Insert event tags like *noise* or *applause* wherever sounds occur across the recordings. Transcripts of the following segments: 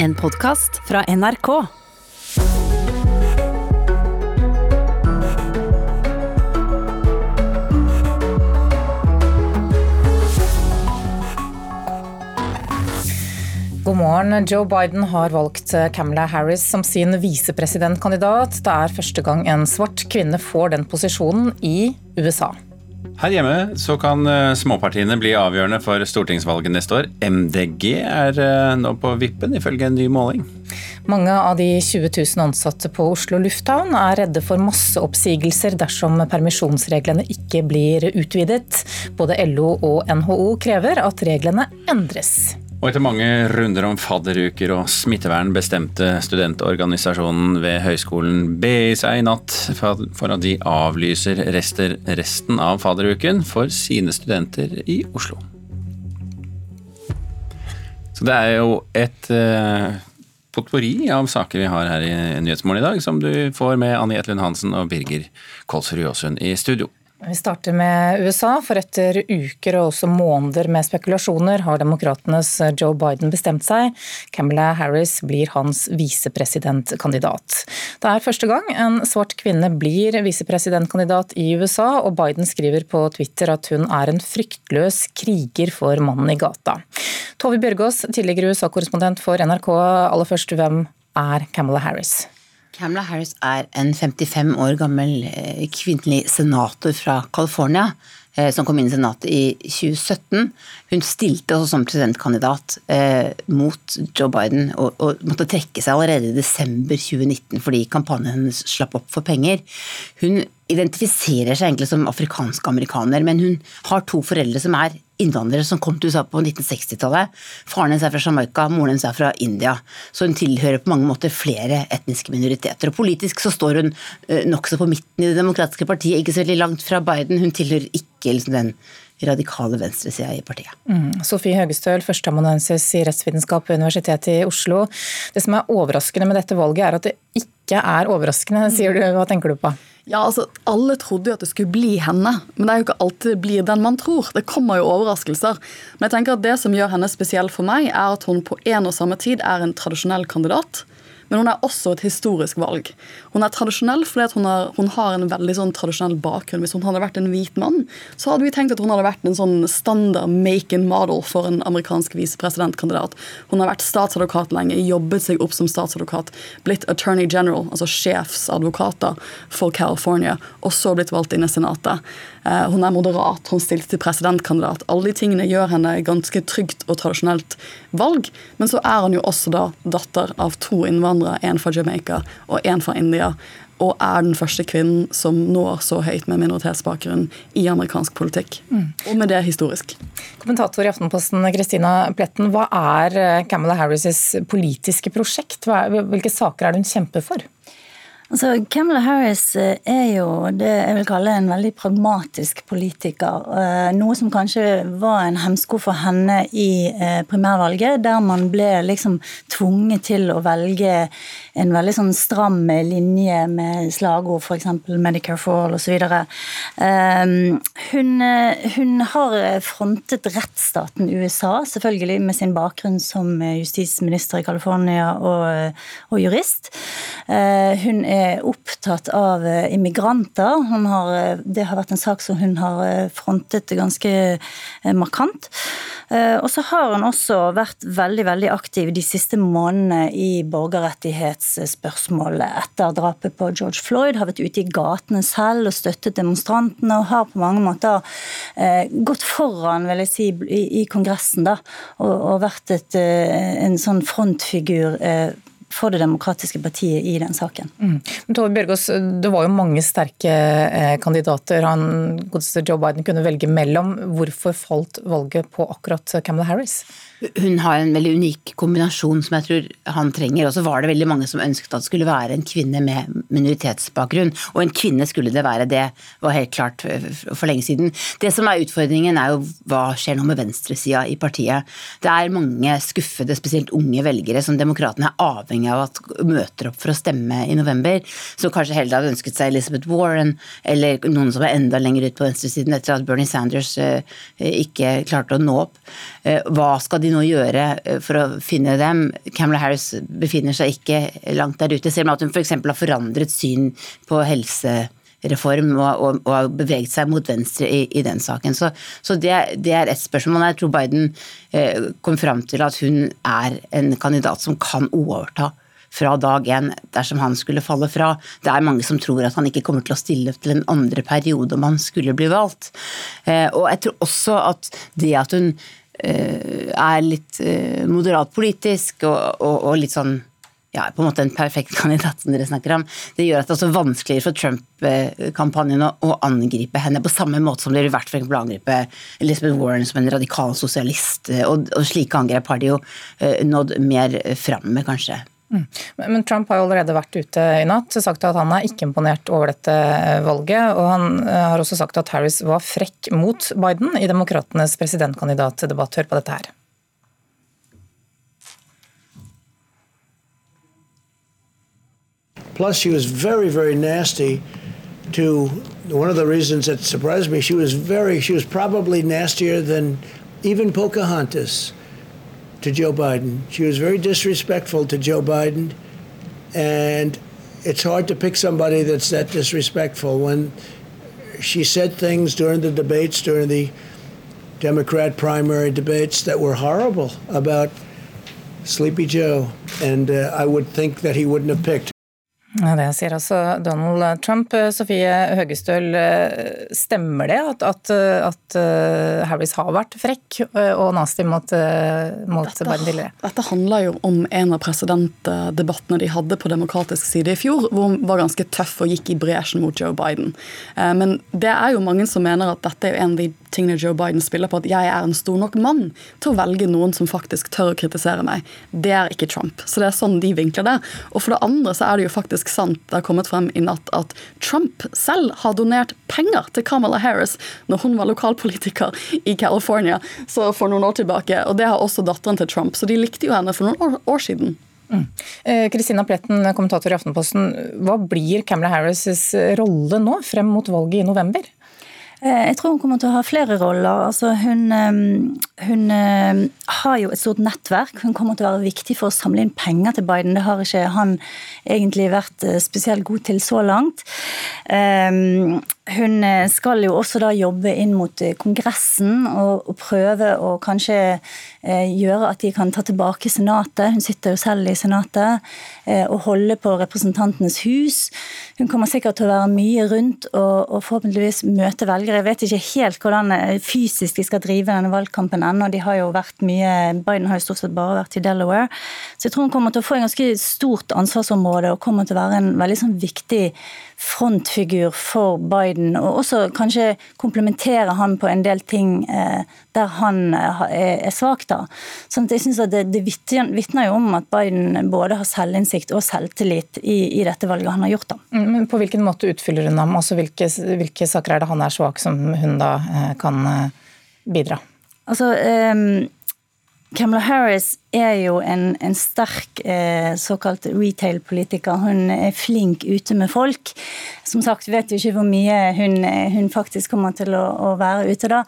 En podkast fra NRK. God morgen. Joe Biden har valgt Camilla Harris som sin visepresidentkandidat. Det er første gang en svart kvinne får den posisjonen i USA. Her hjemme så kan eh, småpartiene bli avgjørende for stortingsvalget neste år. MDG er eh, nå på vippen, ifølge en ny måling. Mange av de 20 000 ansatte på Oslo lufthavn er redde for masseoppsigelser dersom permisjonsreglene ikke blir utvidet. Både LO og NHO krever at reglene endres. Og etter mange runder om fadderuker og smittevern bestemte studentorganisasjonen ved høyskolen BI seg i natt for at de avlyser rester resten av fadderuken for sine studenter i Oslo. Så det er jo et uh, potpourri av saker vi har her i Nyhetsmorgen i dag, som du får med Annie Etlund Hansen og Birger Kolsrud Jåsund i studio. Vi starter med USA, for etter uker og også måneder med spekulasjoner har demokratenes Joe Biden bestemt seg. Camilla Harris blir hans visepresidentkandidat. Det er første gang en svart kvinne blir visepresidentkandidat i USA, og Biden skriver på Twitter at hun er en fryktløs kriger for mannen i gata. Tove Bjørgaas, tidligere USA-korrespondent for NRK. Aller først, hvem er Camilla Harris? Camilla Harris er en 55 år gammel eh, kvinnelig senator fra California eh, som kom inn i Senatet i 2017. Hun stilte også som presidentkandidat eh, mot Joe Biden og, og, måtte trekke seg allerede i desember 2019 fordi kampanjen hennes slapp opp for penger. Hun identifiserer seg egentlig som afrikansk-amerikaner, men hun har to foreldre som er innvandrere som kom til USA på 1960-tallet. Faren hennes er fra Jamaica, moren hennes er fra India. Så hun tilhører på mange måter flere etniske minoriteter. Og politisk så står hun eh, nokså på midten i Det demokratiske partiet, ikke så veldig langt fra Biden. Hun tilhører ikke liksom, den radikale venstresida i partiet. Mm. Sofie Høgestøl, førsteamanuensis i rettsvitenskap ved Universitetet i Oslo. Det som er overraskende med dette valget, er at det ikke er overraskende, sier du. Hva tenker du på? Ja, altså, Alle trodde jo at det skulle bli henne, men det er jo ikke alltid det blir den man tror. Det kommer jo overraskelser. Men jeg tenker at det som gjør henne spesiell for meg, er at hun på en og samme tid er en tradisjonell kandidat men hun er også et historisk valg. Hun er tradisjonell fordi hun har, hun, har, en veldig sånn tradisjonell bakgrunn. Hvis hun hadde vært en hvit mann, så hadde vi tenkt at hun hadde vært en sånn standard make and model for en amerikansk visepresidentkandidat. Hun har vært statsadvokat lenge, jobbet seg opp som statsadvokat, blitt attorney general, altså sjefsadvokater for California, og så blitt valgt inn i Senatet. Eh, hun er moderat, hun stilte til presidentkandidat. Alle de tingene gjør henne ganske trygt og tradisjonelt valg. Men så er hun jo også da datter av to innvandrere, en fra Jamaica og en fra India. Og er den første kvinnen som når så høyt med minoritetsbakgrunn i amerikansk politikk. Mm. Og med det historisk. Kommentator i Aftenposten Kristina Pletten, hva er eh, Camilla Harris' politiske prosjekt? Hvilke saker er det hun kjemper for? Altså, Kamala Harris eh, er jo det jeg vil kalle en veldig pragmatisk politiker. Eh, noe som kanskje var en hemsko for henne i eh, primærvalget, der man ble liksom tvunget til å velge en veldig sånn stram linje med slagord, f.eks. Medicare for all osv. Hun, hun har frontet rettsstaten USA, selvfølgelig med sin bakgrunn som justisminister i California og, og jurist. Hun er opptatt av eh, immigranter. Har, eh, det har vært en sak som hun har eh, frontet ganske markant. Og så har hun også vært veldig veldig aktiv de siste månedene i borgerrettighetsspørsmålet etter drapet på George Floyd. Har vært ute i gatene selv og støttet demonstrantene, og har på mange måter gått foran vil jeg si, i, i Kongressen da, og, og vært et, en sånn frontfigur for det demokratiske partiet i den saken. Mm. Tove Bjørgaas, det var jo mange sterke eh, kandidater han godeste Joe Biden kunne velge mellom. Hvorfor falt valget på akkurat Camelot Harris? Hun har en veldig unik kombinasjon som jeg tror han trenger. Og så var det veldig mange som ønsket at det skulle være en kvinne med minoritetsbakgrunn. Og en kvinne skulle det være, det var helt klart for lenge siden. Det som er utfordringen er jo hva skjer nå med venstresida i partiet. Det er mange skuffede, spesielt unge velgere som demokratene er avhengig av at møter opp for å stemme i november, som kanskje heller hadde ønsket seg Elizabeth Warren eller noen som er enda lenger ut på venstresiden etter at Bernie Sanders eh, ikke klarte å nå opp. Eh, hva skal de nå gjøre eh, for å finne dem? Camilla Harris befinner seg ikke langt der ute, selv om hun f.eks. har forandret syn på helsereform og, og, og, beveget seg mot venstre i, i den saken. Så, så det, det, er et spørsmål. Jeg tror Biden eh, kom fram til at hun er en kandidat som kan overta fra dag én dersom han skulle falle fra. Det er mange som tror at han ikke kommer til å stille til en andre periode om han skulle bli valgt. Eh, og jeg tror også at det at hun Eh, er litt moderat politisk og, og, og litt sånn ja, på en måte en perfekt *laughs* kandidat, som dere snakker om. Det gjør at det er også vanskeligere for Trump-kampanjen å, angripe henne på samme måte som det ville vært for å angripe Elizabeth Warren som en radikal sosialist. Og, og slike angrep har de jo eh, nådd mer fram med, kanskje. Mm. Men Trump har jo allerede vært ute i natt og sagt at han er ikke imponert over dette valget. Og han eh, har også sagt at Harris var frekk mot Biden i demokratenes presidentkandidatdebatt. Hør på dette her. Plus, she was very, very nasty to one of the reasons that surprised me. She was very, she was probably nastier than even Pocahontas. to Joe Biden. She was very disrespectful to Joe Biden, and it's hard to pick somebody that's that disrespectful. When she said things during the debates, during the Democrat primary debates, that were horrible about Sleepy Joe, and uh, I would think that he wouldn't have picked Ja, det sier altså Donald Trump. Sofie Høgestøl, stemmer det at, at, at, eh, Harris har vært frekk og nasty mot, eh, mot dette, Biden? Dette handler jo om en av presidentdebattene de hadde på demokratisk side i fjor, hvor hun var ganske tøff og gikk i bresjen mot Joe Biden. Eh, men det er jo mange som mener at dette er en av de tingene Joe Biden spiller på, at jeg er en stor nok mann til å velge noen som faktisk tør å kritisere meg. Det er ikke Trump. Så det er sånn de vinkler det. Og for det andre så er det jo faktisk sant det har kommet frem i natt at Trump selv har donert penger til Kamala Harris når hun var lokalpolitiker i California så for noen år tilbake. Og det har også datteren til Trump, så de likte jo henne for noen år, siden. Kristina mm. Pletten, kommentator i Aftenposten. Hva blir Camilla Harris' rolle nå frem mot valget i november? Eh, jeg tror hun kommer til å ha flere roller. Altså hun, eh, hun, eh, har jo et stort nettverk. Hun kommer til å være viktig for å samle inn penger til Biden. Det har ikke han egentlig vært spesielt god til så langt. Hun skal jo også da jobbe inn mot Kongressen og, prøve å kanskje gjøre at de kan ta tilbake Senatet. Hun sitter jo selv i Senatet. Og holde på Representantenes hus. Hun kommer sikkert til å være mye rundt og, og forhåpentligvis møte velgere. Jeg vet ikke helt hvordan eh, fysisk de skal drive denne valgkampen ennå. De har jo vært mye, Biden har jo stort sett bare vært i Delaware. Så jeg tror hun kommer til å få en ganske stort ansvarsområde og kommer til å være en veldig sånn viktig frontfigur for Biden. Og også kanskje komplementere han på en del ting eh, der han eh, er svak. da. Sånn at jeg synes at Det, det vitner jo om at Biden både har selvinnsikt og selvtillit i, i, dette valget han har gjort. da. Mm, men På hvilken måte utfyller hun ham? Altså, hvilke, hvilke saker er det han er svak som hun da eh, kan bidra? Altså, um, Kamala Harris er jo en, en sterk eh, såkalt retail-politiker. Hun er flink ute med folk. Som sagt vet jo ikke hvor mye hun, hun faktisk kommer til å, å, være ute da.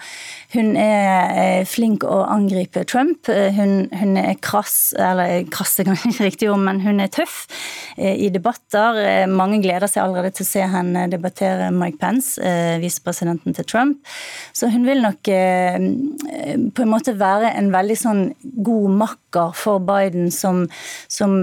Hun er eh, flink å angripe Trump. Hun, hun er krass, eller krass er kanskje ikke riktig ord, men hun er tøff eh, i debatter. Eh, mange gleder seg allerede til å se henne debattere Mike Pence, eh, visepresidenten til Trump. Så hun vil nok eh, på en måte være en veldig sånn god makker for Biden som, som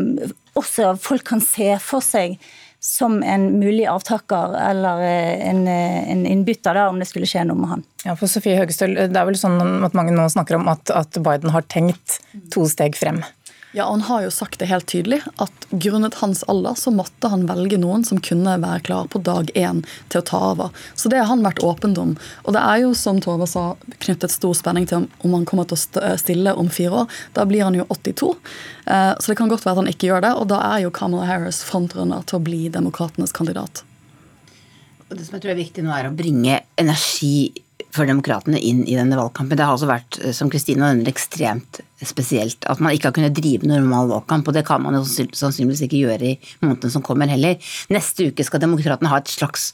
også folk kan se for seg som en mulig avtaker eller eh, en, eh, en innbytter, da, om det skulle skje noe med han. Ja, for Sofie Høgestøl, Det er vel sånn at mange nå snakker om at, at Biden har tenkt to steg frem. Ja, Han har jo sagt det helt tydelig, at grunnet hans alder så måtte han velge noen som kunne være klar på dag én til å ta over. Så det har han vært åpen om. Og det er jo, som Tove sa, knyttet stor spenning til om han kommer til å stille om fire år. Da blir han jo 82. Eh, så det kan godt være at han ikke gjør det, og da er jo Kamala Harris frontrunner til å bli demokratenes kandidat. Og Det som jeg tror er viktig nå, er å bringe energi for demokratene inn i denne valgkampen. Det har altså vært, eh, som Kristina nevner, ekstremt spesielt. At man ikke har kunnet drive normal valgkamp, og det kan man jo sannsynligvis ikke gjøre i månedene som kommer heller. Neste uke skal demokratene ha et slags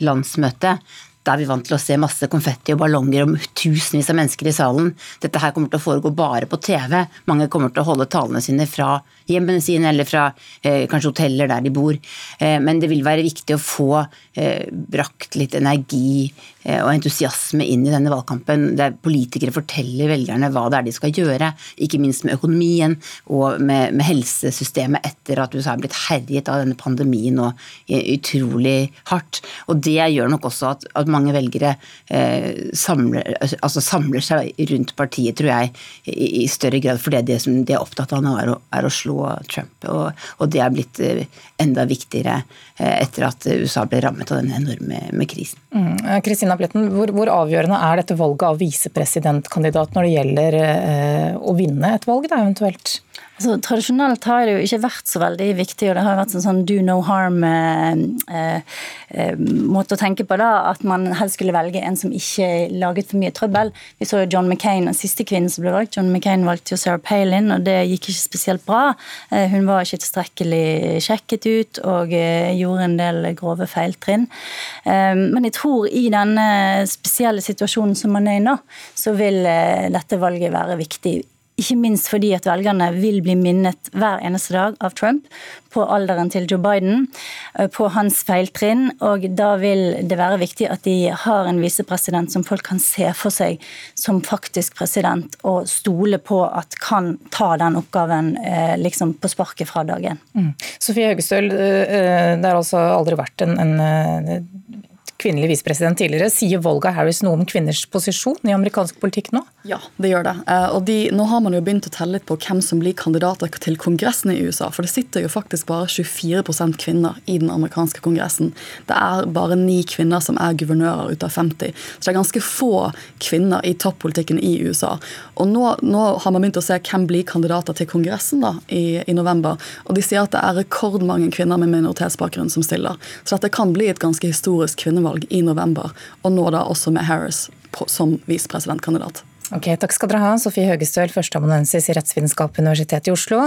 landsmøte. Da er vi vant til å se masse konfetti og ballonger og tusenvis av mennesker i salen. Dette her kommer til å foregå bare på TV. Mange kommer til å holde talene sine fra hjemmene sine eller fra eh, kanskje hoteller der de bor. Eh, men det vil være viktig å få eh, brakt litt energi og entusiasme inn i denne valgkampen. Der politikere forteller velgerne hva det er de skal gjøre, ikke minst med økonomien og med, med helsesystemet etter at USA er blitt herjet av denne pandemien og eh, utrolig hardt. Og det gjør nok også at, at mange velgere eh, samler, altså samler, seg rundt partiet, tror jeg, i, i større grad. For det, det som de er opptatt av nå, er å, er å slå Trump. Og, og, det er blitt eh, enda viktigere eh, etter at USA ble rammet av den enorme krisen. Mm. Pletten, hvor, hvor, avgjørende er dette valget av visepresidentkandidat når det gjelder eh, å vinne et valg, da eventuelt? Altså, tradisjonelt har det jo ikke vært så veldig viktig, og det har vært en sånn do no harm-måte eh, eh, å tenke på. da, At man helst skulle velge en som ikke laget for mye trøbbel. Vi så jo John McCain, den siste kvinnen som ble valgt. John McCain valgte jo Sarah Palin, og det gikk ikke spesielt bra. Eh, hun var ikke tilstrekkelig sjekket ut og eh, gjorde en del grove feiltrinn. Eh, men jeg tror i denne spesielle situasjonen som man er i nå, så vil eh, dette valget være viktig ikke minst fordi at velgerne vil bli minnet hver eneste dag av Trump på alderen til Joe Biden, eh, på hans feiltrinn. Og da vil det være viktig at de har en visepresident som folk kan se for seg som faktisk president, og stole på at kan ta den oppgaven eh, liksom på sparket fra dagen. Mm. Sofie Høgestøl, eh, det har altså aldri vært en, en kvinnelig visepresident tidligere. Sier Volga Harris noe om kvinners posisjon i amerikansk politikk nå? Ja, det gjør det. Eh, og de, Nå har man jo begynt å telle litt på hvem som blir kandidater til Kongressen i USA. For det sitter jo faktisk bare 24% kvinner i den amerikanske kongressen. Det er bare ni kvinner som er guvernører ut av 50. Så det er ganske få kvinner i toppolitikken i USA. Og nå, nå har man begynt å se hvem blir kandidater til Kongressen da, i, i november. Og de sier at det er rekordmange kvinner med minoritetsbakgrunn som stiller. Så dette kan bli et ganske historisk kvinnevalg i november. Og nå da også med Harris som visepresidentkandidat. Ok, Takk skal dere ha, Sofie Høgestøl, førsteamanuensis i rettsvitenskap Universitetet i Oslo,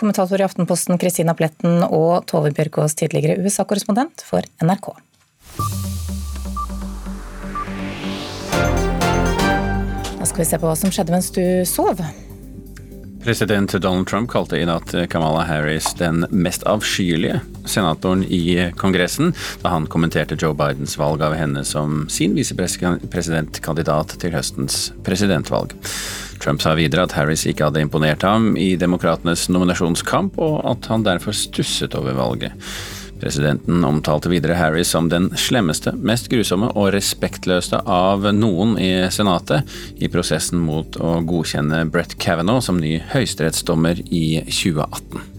kommentator i Aftenposten Kristina Pletten og Tove Bjørgaas, tidligere USA-korrespondent for NRK. Da skal vi se på hva som skjedde mens du sov. President Donald Trump kalte i natt Kamala Harris den mest avskyelige senatoren i Kongressen, da han kommenterte Joe Bidens valg av henne som sin visepresidentkandidat til høstens presidentvalg. Trump sa videre at Harris ikke hadde imponert ham i demokratenes nominasjonskamp, og at han derfor stusset over valget. Presidenten omtalte videre Harry som den slemmeste, mest grusomme og respektløse av noen i Senatet i prosessen mot å godkjenne Brett Kavanaugh som ny høyesterettsdommer i 2018.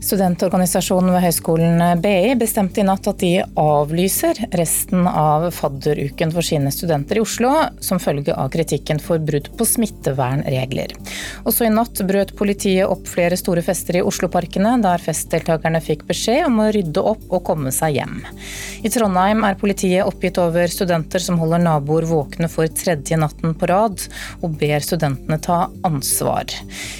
Studentorganisasjonen ved Høgskolen BI bestemte i natt at de avlyser resten av fadderuken for sine studenter i Oslo, som følge av kritikken for brudd på smittevernregler. Også i natt brøt politiet opp flere store fester i Osloparkene, der festdeltakerne fikk beskjed om å rydde opp og komme seg hjem. I Trondheim er politiet oppgitt over studenter som holder naboer våkne for tredje natten på rad, og ber studentene ta ansvar.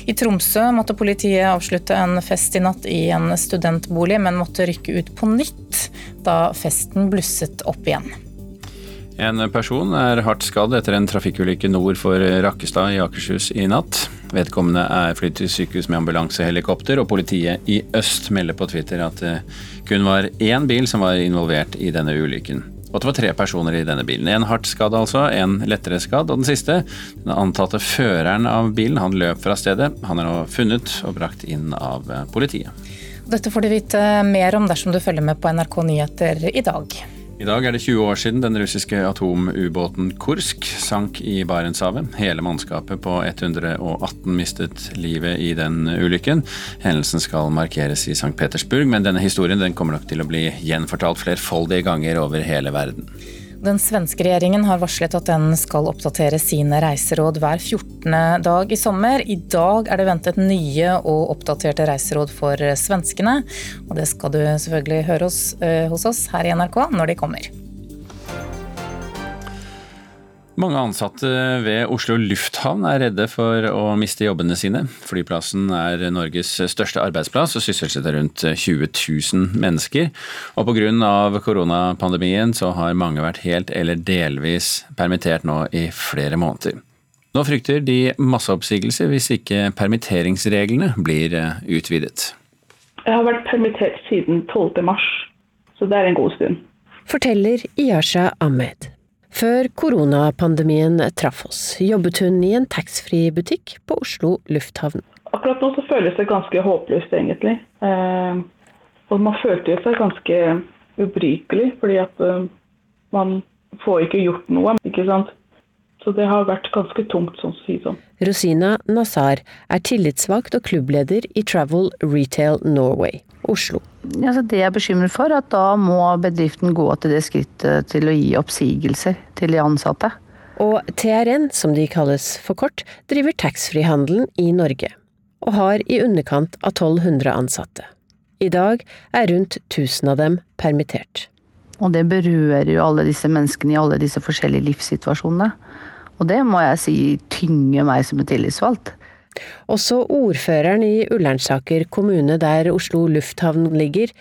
I Tromsø måtte politiet avslutte en fest i natt i en studentbolig, men måtte rykke ut på nytt da festen blusset opp igjen. En person er hardt skadd etter en trafikkulykke nord for Rakkestad i Akershus i natt. Vedkommende er flydd til sykehus med ambulansehelikopter, og politiet i øst melder på Twitter at det kun var én bil som var involvert i denne ulykken. Og at det var tre personer i denne bilen. En hardt skadd altså, en lettere skadd. Og den siste, den antatte føreren av bilen, han løp fra stedet. Han er nå funnet og brakt inn av politiet. Dette får du vite mer om dersom du følger med på NRK Nyheter i dag. I dag er det 20 år siden den russiske atomubåten Kursk sank i Barentshavet. Hele mannskapet på 118 mistet livet i den ulykken. Hendelsen skal markeres i St. Petersburg, men denne historien den kommer nok til å bli gjenfortalt flerfoldige ganger over hele verden. Den svenske regjeringen har varslet at den skal oppdatere sine reiseråd hver 14. dag i sommer. I dag er det ventet nye og oppdaterte reiseråd for svenskene. Og det skal du selvfølgelig høre hos, eh, hos oss her i NRK når de kommer. Mange ansatte ved Oslo lufthavn er redde for å miste jobbene sine. Flyplassen er Norges største arbeidsplass og sysselsetter rundt 20 000 mennesker. Og pga. koronapandemien så har mange vært helt eller delvis permittert nå i flere måneder. Nå frykter de masseoppsigelser hvis ikke permitteringsreglene blir utvidet. Jeg har vært permittert siden 12. mars, så det er en god stund. Forteller Iyasha Ahmed. Før koronapandemien traff oss, jobbet hun i en taxfree-butikk på Oslo lufthavn. Akkurat nå så føles det ganske håpløst, egentlig. Eh, og man følte seg ganske ubrukelig, fordi at eh, man får ikke gjort noe, ikke sant. Så det har vært ganske tungt, sånn å si sånn. Rosina Nazar er tillitsvalgt og klubbleder i Travel Retail Norway, Oslo. Altså det jeg er bekymret for, at da må bedriften gå til det skrittet til å gi oppsigelser til de ansatte. Og TRN, som de kalles for kort, driver taxfree-handelen i Norge, og har i underkant av 1200 ansatte. I dag er rundt 1000 av dem permittert. Og det berører jo alle disse menneskene i alle disse forskjellige livssituasjonene. Og det må jeg si tynger meg som en tillitsvalgt. Også ordføreren i Ullernsaker kommune der Oslo lufthavn ligger,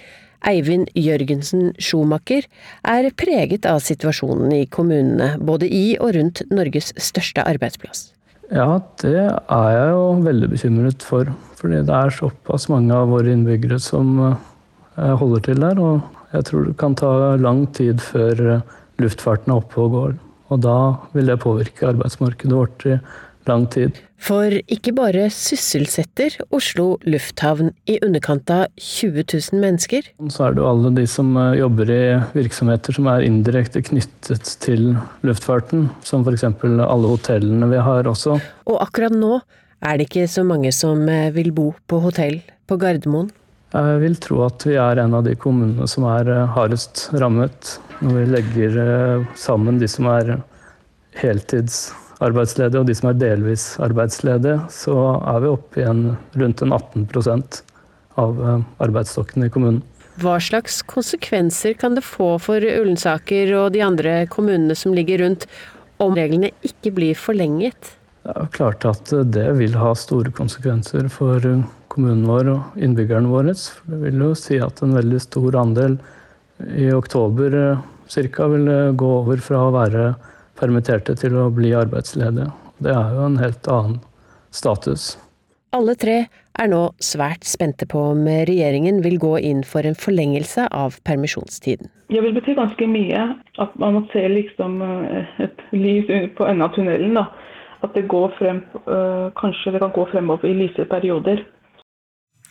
Eivind Jørgensen Schumacher, er preget av situasjonen i kommunene, både i og rundt Norges største arbeidsplass. Ja, det er jeg jo veldig bekymret for. Fordi det er såpass mange av våre innbyggere som eh, holder til der. Og jeg tror det kan ta lang tid før eh, luftfarten er oppe og går. Og da vil det påvirke arbeidsmarkedet vårt i lang tid. For ikke bare sysselsetter Oslo lufthavn i underkant av 20 000 mennesker. Så er det jo alle de som eh, jobber i virksomheter som er indirekte knyttet til luftfarten. Som f.eks. alle hotellene vi har også. Og akkurat nå er det ikke så mange som eh, vil bo på hotell på Gardermoen. Jeg vil tro at vi er en av de kommunene som er eh, hardest rammet. Når vi legger sammen de som er heltids arbeidsledige og de som er delvis arbeidsledige, så er vi oppe i rundt en 18% av eh, arbeidsstokken i kommunen. Hva slags konsekvenser kan det få for Ullensaker og de andre kommunene som ligger rundt, om reglene ikke blir forlenget? Det er klart at det vil ha store konsekvenser for kommunen vår og innbyggerne våre. Det vil jo si at en veldig stor andel i oktober eh, ca. vil gå over fra å være permitterte til å bli arbeidsledige. Det er jo en helt annen status. Alle tre er nå svært spente på om regjeringen vil gå inn for en forlengelse av permisjonstiden. Det vil bety ganske mye at man må se liksom eh, et lys på enden av tunnelen. Da. At det går frem, eh, kanskje det kan gå fremover i lyse perioder.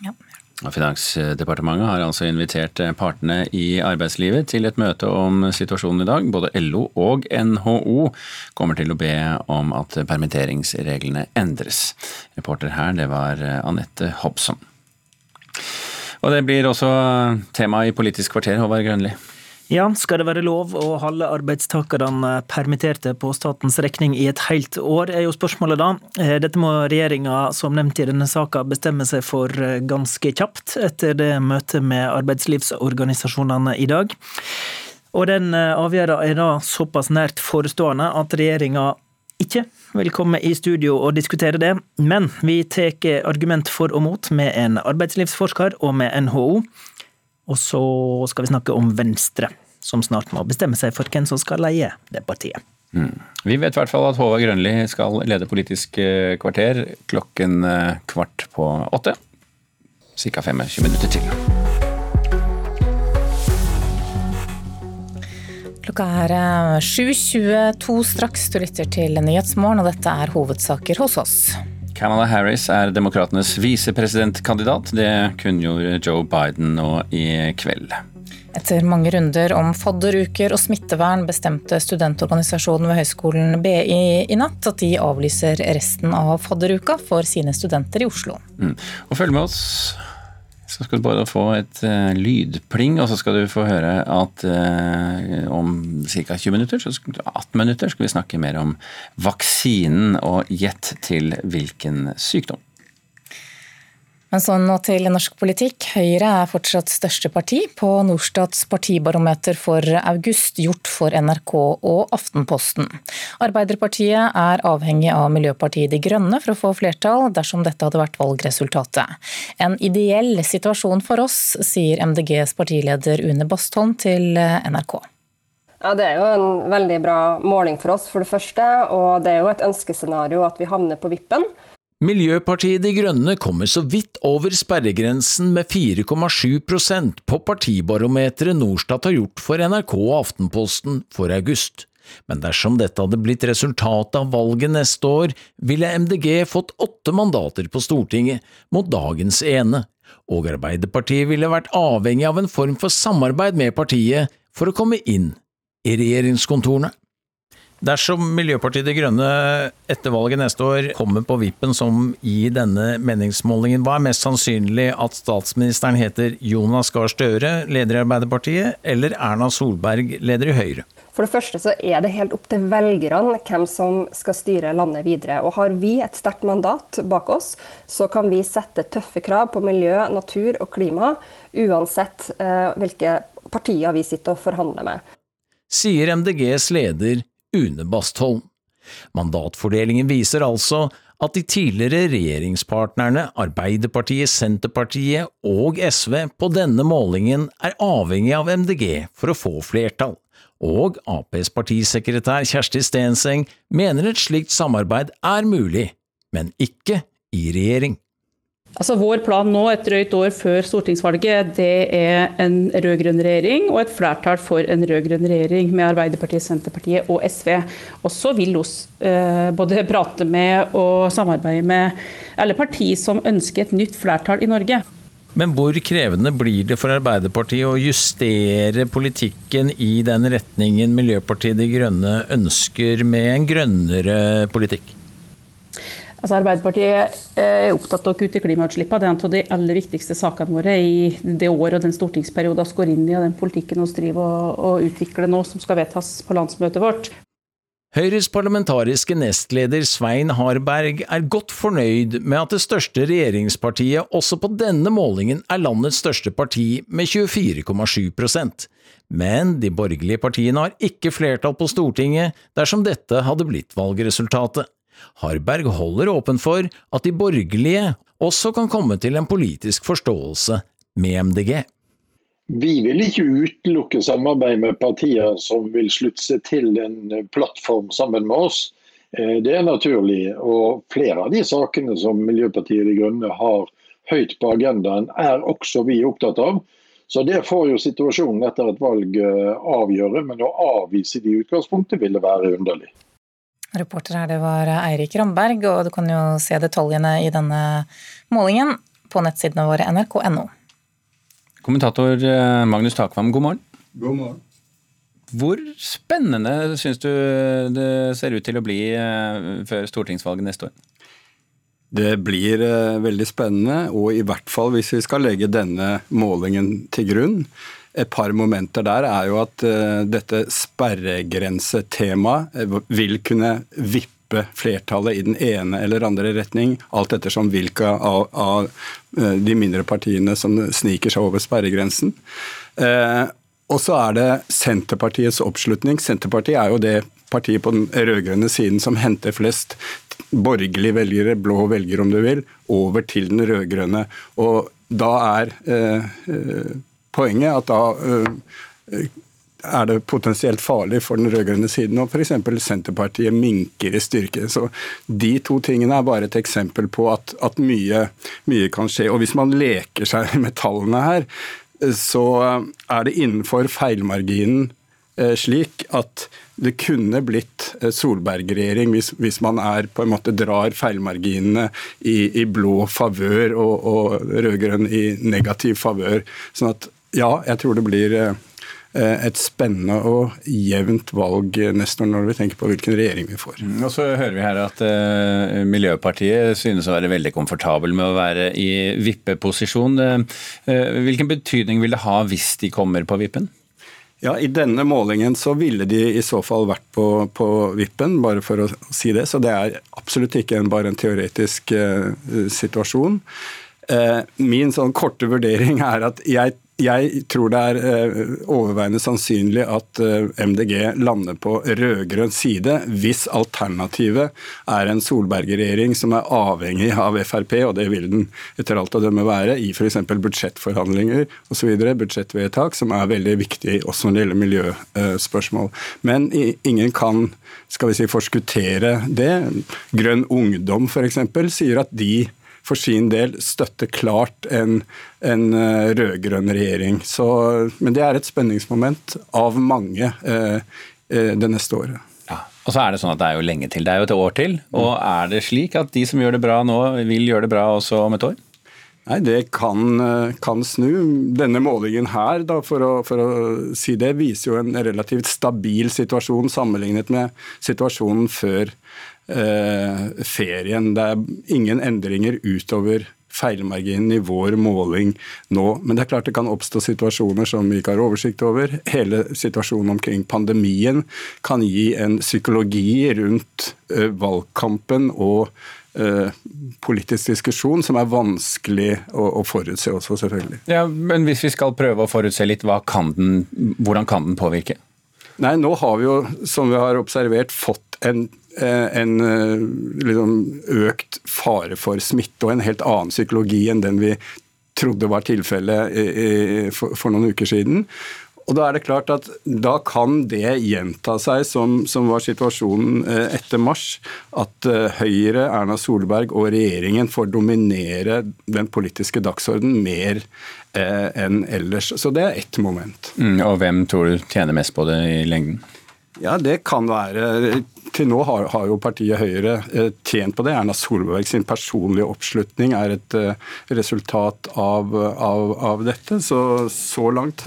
Ja. Finansdepartementet har altså invitert eh, partene i arbeidslivet til et møte om situasjonen i dag. Både LO og NHO kommer til å be om at permitteringsreglene endres. Reporter her, det var eh, Anette Hobson. Og det blir også tema i Politisk kvarter, Håvard Grønli. Ja, skal det være lov å holde arbeidstakerne permitterte på statens regning i et helt år, er jo spørsmålet da. Eh, dette må regjeringa, som nevnt i denne saka, bestemme seg for eh, ganske kjapt etter det møtet med arbeidslivsorganisasjonene i dag. Og den eh, avgjørelsen er da såpass nært forestående at regjeringa ikke vil komme i studio og diskutere det, men vi tar argument for og mot med en arbeidslivsforsker og med NHO. Og så skal vi snakke om Venstre, som snart må bestemme seg for hvem som skal leie det partiet. Mm. Vi vet i hvert fall at Håvard Grønli skal lede Politisk eh, kvarter klokken eh, kvart på åtte. Ca. 25 minutter til. Klokka er 7.22 eh, straks. Du lytter til Nyhetsmorgen, og dette er hovedsaker hos oss. Kamala Harris er demokratenes visepresidentkandidat. Det kunngjorde Joe Biden nå i kveld. Etter mange runder om fadderuker og smittevern bestemte studentorganisasjonen ved Høgskolen BI i natt at de avlyser resten av fadderuka for sine studenter i Oslo. Mm. Og følg med oss, så skal du bare få et uh, lydpling, og så skal du få høre at uh, om ca. 20 minutter, så 18 minutter, skal vi snakke mer om vaksinen og gjett til hvilken sykdom. Men sånn nå til norsk politikk. Høyre er fortsatt største parti på Norstats partibarometer for august, gjort for NRK og Aftenposten. Arbeiderpartiet er avhengig av Miljøpartiet De Grønne for å få flertall, dersom dette hadde vært valgresultatet. En ideell situasjon for oss, sier MDGs partileder Une Bastholm til NRK. Ja, Det er jo en veldig bra måling for oss, for det første. Og det er jo et ønskescenario at vi havner på vippen. Miljøpartiet De Grønne kommer så vidt over sperregrensen med 4,7% på partibarometeret Norstat har gjort for NRK og Aftenposten for august. Men dersom dette hadde blitt resultatet av valget neste år, ville MDG fått åtte mandater på Stortinget, mot dagens ene, og Arbeiderpartiet ville vært avhengig av en form for samarbeid med partiet for å komme inn i regjeringskontorene. Dersom Miljøpartiet De Grønne etter valget neste år kommer på vippen som i denne meningsmålingen, hva er mest sannsynlig at statsministeren heter Jonas Gahr Støre, leder i Arbeiderpartiet, eller Erna Solberg, leder i Høyre? For det første så er det helt opp til velgerne hvem som skal styre landet videre. Og har vi et sterkt mandat bak oss, så kan vi sette tøffe krav på miljø, natur og klima, uansett eh, hvilke partier vi sitter og forhandler med. Sier MDGs leder Une Bastholm. Mandatfordelingen viser altså at de tidligere regjeringspartnerne Arbeiderpartiet, Senterpartiet og SV på denne målingen er avhengig av MDG for å få flertall, og Aps partisekretær Kjersti Stenseng mener et slikt samarbeid er mulig, men ikke i regjering. Altså Vår plan nå, et drøyt år før stortingsvalget, det er en rød-grønn regjering og et flertall for en rød-grønn regjering med Arbeiderpartiet, Senterpartiet og SV. Og så vil vi eh, både prate med og samarbeide med alle partier som ønsker et nytt flertall i Norge. Men hvor krevende blir det for Arbeiderpartiet å justere politikken i den retningen Miljøpartiet De Grønne ønsker, med en grønnere politikk? Altså Arbeiderpartiet er opptatt av å kutte klimautslippene. Det er en av de aller viktigste sakene våre i det året og den stortingsperioden vi går inn i, og den politikken vi driver og utvikler nå, som skal vedtas på landsmøtet vårt. Høyres parlamentariske nestleder Svein Harberg er godt fornøyd med at det største regjeringspartiet også på denne målingen er landets største parti med 24,7% Men de borgerlige partiene har ikke flertall på Stortinget dersom dette hadde blitt valgresultatet. Harberg holder åpen for at de borgerlige også kan komme til en politisk forståelse med MDG. Vi vil ikke utelukke samarbeid med partier som vil slutte seg til en plattform sammen med oss. Eh, det er naturlig. Og flere av de sakene som Miljøpartiet De Grønne har høyt på agendaen, er også vi opptatt av. Så det får jo situasjonen etter et valg eh, avgjøre, men å avvise det i utgangspunktet ville være underlig. Reporter her, det var Eirik Ramberg, og du kan jo se detaljene i denne målingen på nettsidene våre nrk.no. Kommentator eh, Magnus Takvam, god morgen. God morgen. Hvor spennende syns du det ser ut til å bli eh, før stortingsvalget neste år? Det blir eh, veldig spennende, og i hvert fall hvis vi skal legge denne målingen til grunn et par momenter der er jo at uh, dette sperregrensetemaet eh, vil kunne vippe flertallet i den ene eller andre retning, alt ettersom hvilke av, av uh, de mindre partiene som sniker seg over sperregrensen. Eh, og så er det Senterpartiets oppslutning. Senterpartiet er jo det partiet på den rød-grønne siden som henter flest borgerlige velgere, blå velgere om du vil, over til den rød-grønne. Og da er eh, poenget at da øh, er det potensielt farlig for den rød-grønne siden, og f.eks. Senterpartiet minker i styrke. Så De to tingene er bare et eksempel på at, at mye, mye, kan skje. Og Hvis man leker seg *laughs* med tallene her, så er det innenfor feilmarginen Eh, slik at det kunne blitt eh, Solberg-regjering hvis, hvis, man er på en måte drar feilmarginene i, i blå favør og, og rød-grønn i negativ favør. Sånn at ja, jeg tror det blir et spennende og jevnt valg neste år, når vi tenker på hvilken regjering vi får. Mm, og så hører vi her at uh, Miljøpartiet synes å være veldig komfortabel med å være i vippeposisjon. Uh, hvilken betydning vil det ha hvis de kommer på vippen? Ja, I denne målingen så ville de i så fall vært på, på vippen, bare for å si det. Så det er absolutt ikke en, bare en teoretisk uh, situasjon. Min sånn korte vurdering er at jeg jeg tror det er eh, overveiende sannsynlig at eh, MDG lander på rød-grønn side hvis alternativet er en Solberg-regjering som er avhengig av Frp, og det vil den etter alt å dømme være, i f.eks. budsjettforhandlinger osv., budsjettvedtak, som er veldig viktig også når det gjelder miljøspørsmål. Men ingen kan skal vi si, forskuttere det. Grønn Ungdom f.eks. sier at de for sin del støtter klart en, en eh, rød-grønn regjering. Så, men det er et spenningsmoment av mange eh, eh, det neste året. Ja, og så er Det sånn at det er jo lenge til, det er jo et år til. og Er det slik at de som gjør det bra nå, vil gjøre det bra også om et år? Nei, Det kan, eh, kan snu. Denne målingen her, da, for, å, for, å, si det, viser jo en relativt stabil situasjon sammenlignet med situasjonen før ferien. Det er ingen endringer utover feilmarginen i vår måling nå. Men det er klart det kan oppstå situasjoner som vi ikke har oversikt over. Hele situasjonen omkring pandemien kan gi en psykologi rundt uh, valgkampen og uh, politisk diskusjon som er vanskelig å, å, forutse også, selvfølgelig. Ja, Men hvis vi skal prøve å forutse litt, kan den, hvordan kan den påvirke? Nei, Nå har vi jo, som vi har observert, fått en Eh, en eh, liksom, økt fare for smitte og en helt annen psykologi enn den vi trodde var tilfellet for noen uker siden. Og Da er det klart at da kan det gjenta seg, som, som var situasjonen eh, etter mars. At Høyre, Erna Solberg og regjeringen får dominere den politiske dagsordenen mer eh, enn ellers. Så det er ett moment. Mm, og hvem tror du tjener mest på det i lengden? Ja, det kan være til nå har, har, jo partiet Høyre eh, tjent på det. Erna Solberg sin personlige oppslutning er et eh, resultat av, av, av dette. Så så langt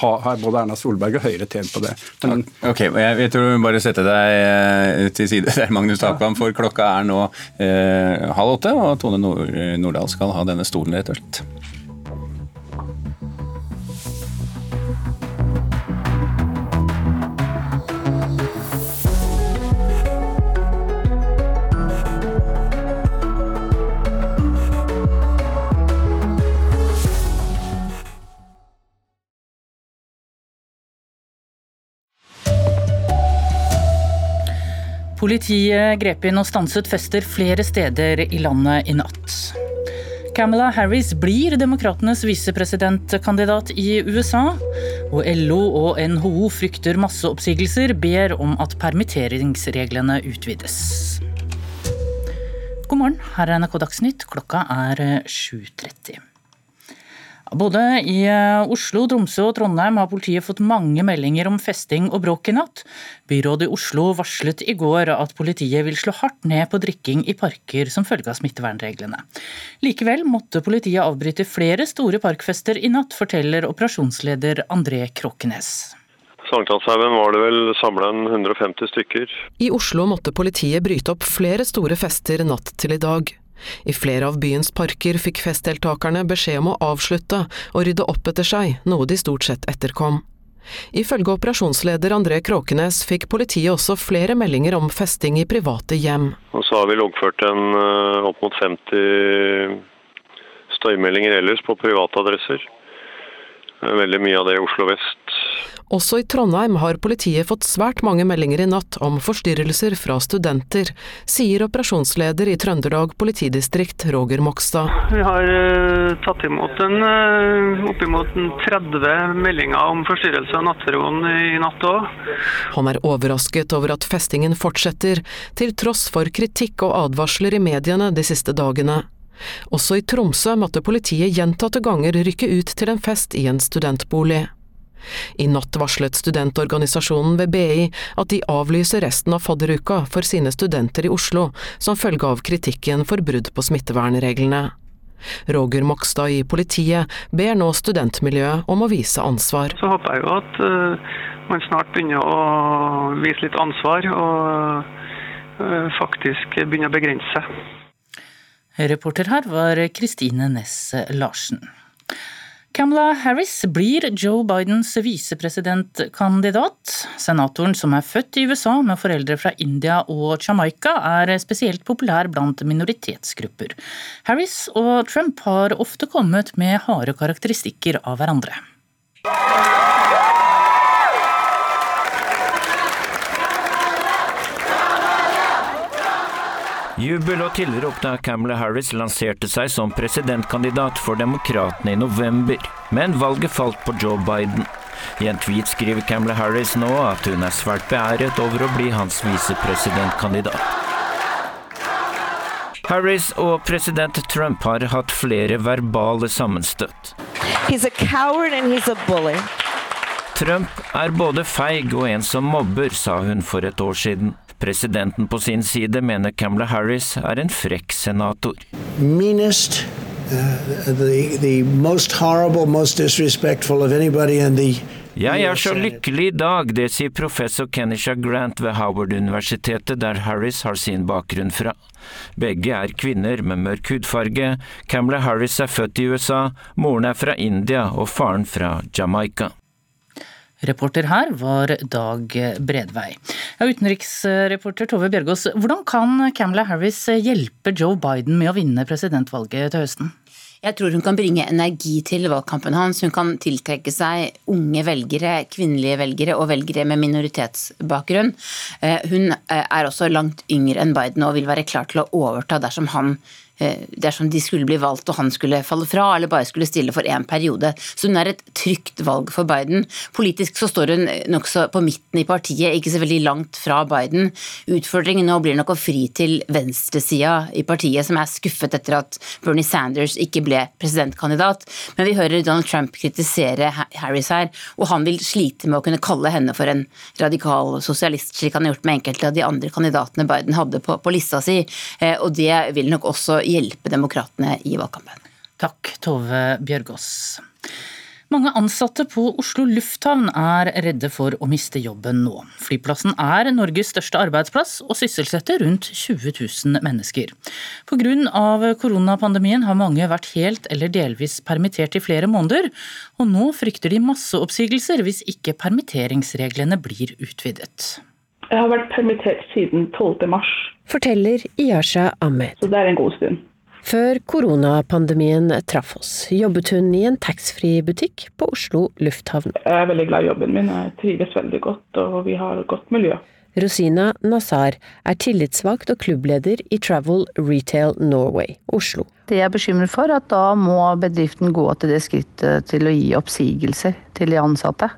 har både Erna Solberg og Høyre tjent på det. Men, ok, jeg, jeg tror vi bare setter deg eh, til side *laughs* der, Magnus Takvam, for klokka er nå eh, halv åtte, og Tone Nord Nordahl skal ha denne stolen, rett og slett. Politiet grep inn og stanset fester flere steder i landet i natt. Camilla Harris blir demokratenes visepresidentkandidat i USA. Og LO og NHO frykter masseoppsigelser, ber om at permitteringsreglene utvides. God morgen, her er NRK Dagsnytt. Klokka er 7.30. Både i eh, Oslo, Tromsø og Trondheim har politiet fått mange meldinger om festing og bråk i natt. Byrådet i Oslo varslet i går at politiet vil slå hardt ned på drikking i parker som følge av smittevernreglene. Likevel måtte politiet avbryte flere store parkfester i natt, forteller operasjonsleder André Kråkenes. Sankthanshaugen var det vel samla 150 stykker. I Oslo måtte politiet bryte opp flere store fester natt til i dag. I flere av byens parker fikk festdeltakerne beskjed om å avslutte og rydde opp etter seg, noe de stort sett etterkom. Ifølge operasjonsleder André Kråkenes fikk politiet også flere meldinger om festing i private hjem. Og så har vi loggført en uh, opp mot 50 støymeldinger ellers på private adresser. Veldig mye av det i Oslo vest. Også i Trondheim har politiet fått svært mange meldinger i natt om forstyrrelser fra studenter, sier operasjonsleder i Trøndelag politidistrikt Roger Mokstad. Vi har uh, tatt imot en, uh, oppimot 30 meldinger om forstyrrelse av nattroen i natt òg. Han er overrasket over at festingen fortsetter, til tross for kritikk og advarsler i mediene de siste dagene. Også i Tromsø måtte politiet gjentatte ganger rykke ut til en fest i en studentbolig. I natt varslet studentorganisasjonen ved BI at de avlyser resten av fadderuka for sine studenter i Oslo, som følge av kritikken for brudd på smittevernreglene. Roger Mokstad i politiet ber nå studentmiljøet om å vise ansvar. Så håper jeg jo at uh, man snart begynner å vise litt ansvar og uh, faktisk begynner å begrense seg. Reporter her var Kristine Næss Larsen. Kamala Harris blir Joe Bidens visepresidentkandidat. Senatoren, som er født i USA med foreldre fra India og Jamaica, er spesielt populær blant minoritetsgrupper. Harris og Trump har ofte kommet med harde karakteristikker av hverandre. Jubel og tilrop da Kamala Harris lanserte seg som presidentkandidat for Demokratene i november, men valget falt på Joe Biden. I en tweet skriver Kamala Harris nå at hun er svært beæret over å bli hans visepresidentkandidat. Harris og president Trump har hatt flere verbale sammenstøt. Trump er både feig og en som mobber, sa hun for et år siden. Presidenten på sin side mener Kamala Harris er en frekk senator. Meanest, uh, the, the most horrible, most disrespectful of anybody in the jeg er så lykkelig i dag, det sier professor Kenisha Grant ved Howard-universitetet, der Harris har sin bakgrunn fra. Begge er kvinner med mørk hudfarge. Kamala Harris er født i USA, moren er fra India og faren fra Jamaica. Reporter her var Dag Bredvei. Ja, utenriksreporter Tove Bjørgaas, hvordan kan Camilla Harris hjelpe Joe Biden med å vinne presidentvalget til høsten? Jeg tror hun kan bringe energi til valgkampen hans. Hun kan tiltrekke seg unge velgere, kvinnelige velgere og velgere med minoritetsbakgrunn. Eh, hun eh, er også langt yngre enn Biden og vil være klar til å overta dersom han dersom de skulle bli valgt og han skulle falle fra, eller bare skulle stille for én periode. Så hun er et trygt valg for Biden. Politisk så står hun nokså på midten i partiet, ikke så veldig langt fra Biden. Utfordringen nå blir nok å fri til venstresida i partiet, som er skuffet etter at Bernie Sanders ikke ble presidentkandidat. Men vi hører Donald Trump kritisere Harris her, og han vil slite med å kunne kalle henne for en radikal sosialist, slik han har gjort med enkelte av de andre kandidatene Biden hadde på, på lista si. Eh, og det vil nok også hjelpe demokratene i valgkampen. Takk, Tove Bjørgaas. Mange ansatte på Oslo lufthavn er redde for å miste jobben nå. Flyplassen er Norges største arbeidsplass og sysselsetter rundt 20 000 mennesker. Pga. koronapandemien har mange vært helt eller delvis permittert i flere måneder, og nå frykter de masseoppsigelser hvis ikke permitteringsreglene blir utvidet. Jeg har vært permittert siden 12. Forteller Iyasha Ahmed. Så det er en god stund. Før koronapandemien traff oss, jobbet hun i en taxfree-butikk på Oslo lufthavn. Jeg er veldig glad i jobben min, jeg trives veldig godt og vi har godt miljø. Rosina Nazar er tillitsvalgt og klubbleder i Travel Retail Norway, Oslo. Det jeg er bekymret for, er at da må bedriften gå til det skrittet til å gi oppsigelser til de ansatte.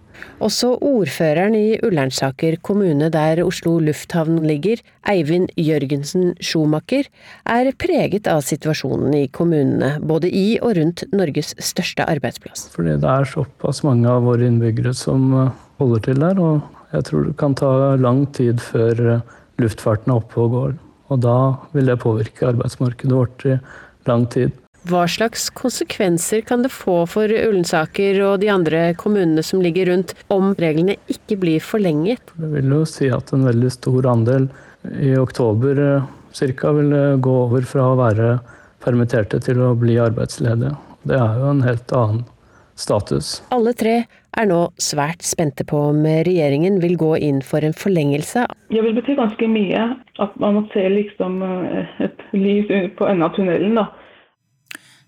Også ordføreren i Ullernsaker kommune der Oslo lufthavn ligger, Eivind Jørgensen Schumacher, er preget av situasjonen i kommunene, både i og rundt Norges største arbeidsplass. Fordi det er såpass mange av våre innbyggere som eh, holder til der, og jeg tror det kan ta lang tid før eh, luftfarten er oppe og går. Og da vil det påvirke arbeidsmarkedet vårt i lang tid. Hva slags konsekvenser kan det få for Ullensaker og de andre kommunene som ligger rundt, om reglene ikke blir forlenget? Det vil jo si at en veldig stor andel i oktober eh, ca. vil gå over fra å være permitterte til å bli arbeidsledige. Det er jo en helt annen status. Alle tre er nå svært spente på om regjeringen vil gå inn for en forlengelse. Det vil bety ganske mye at man må se liksom eh, et lys på enden av tunnelen. da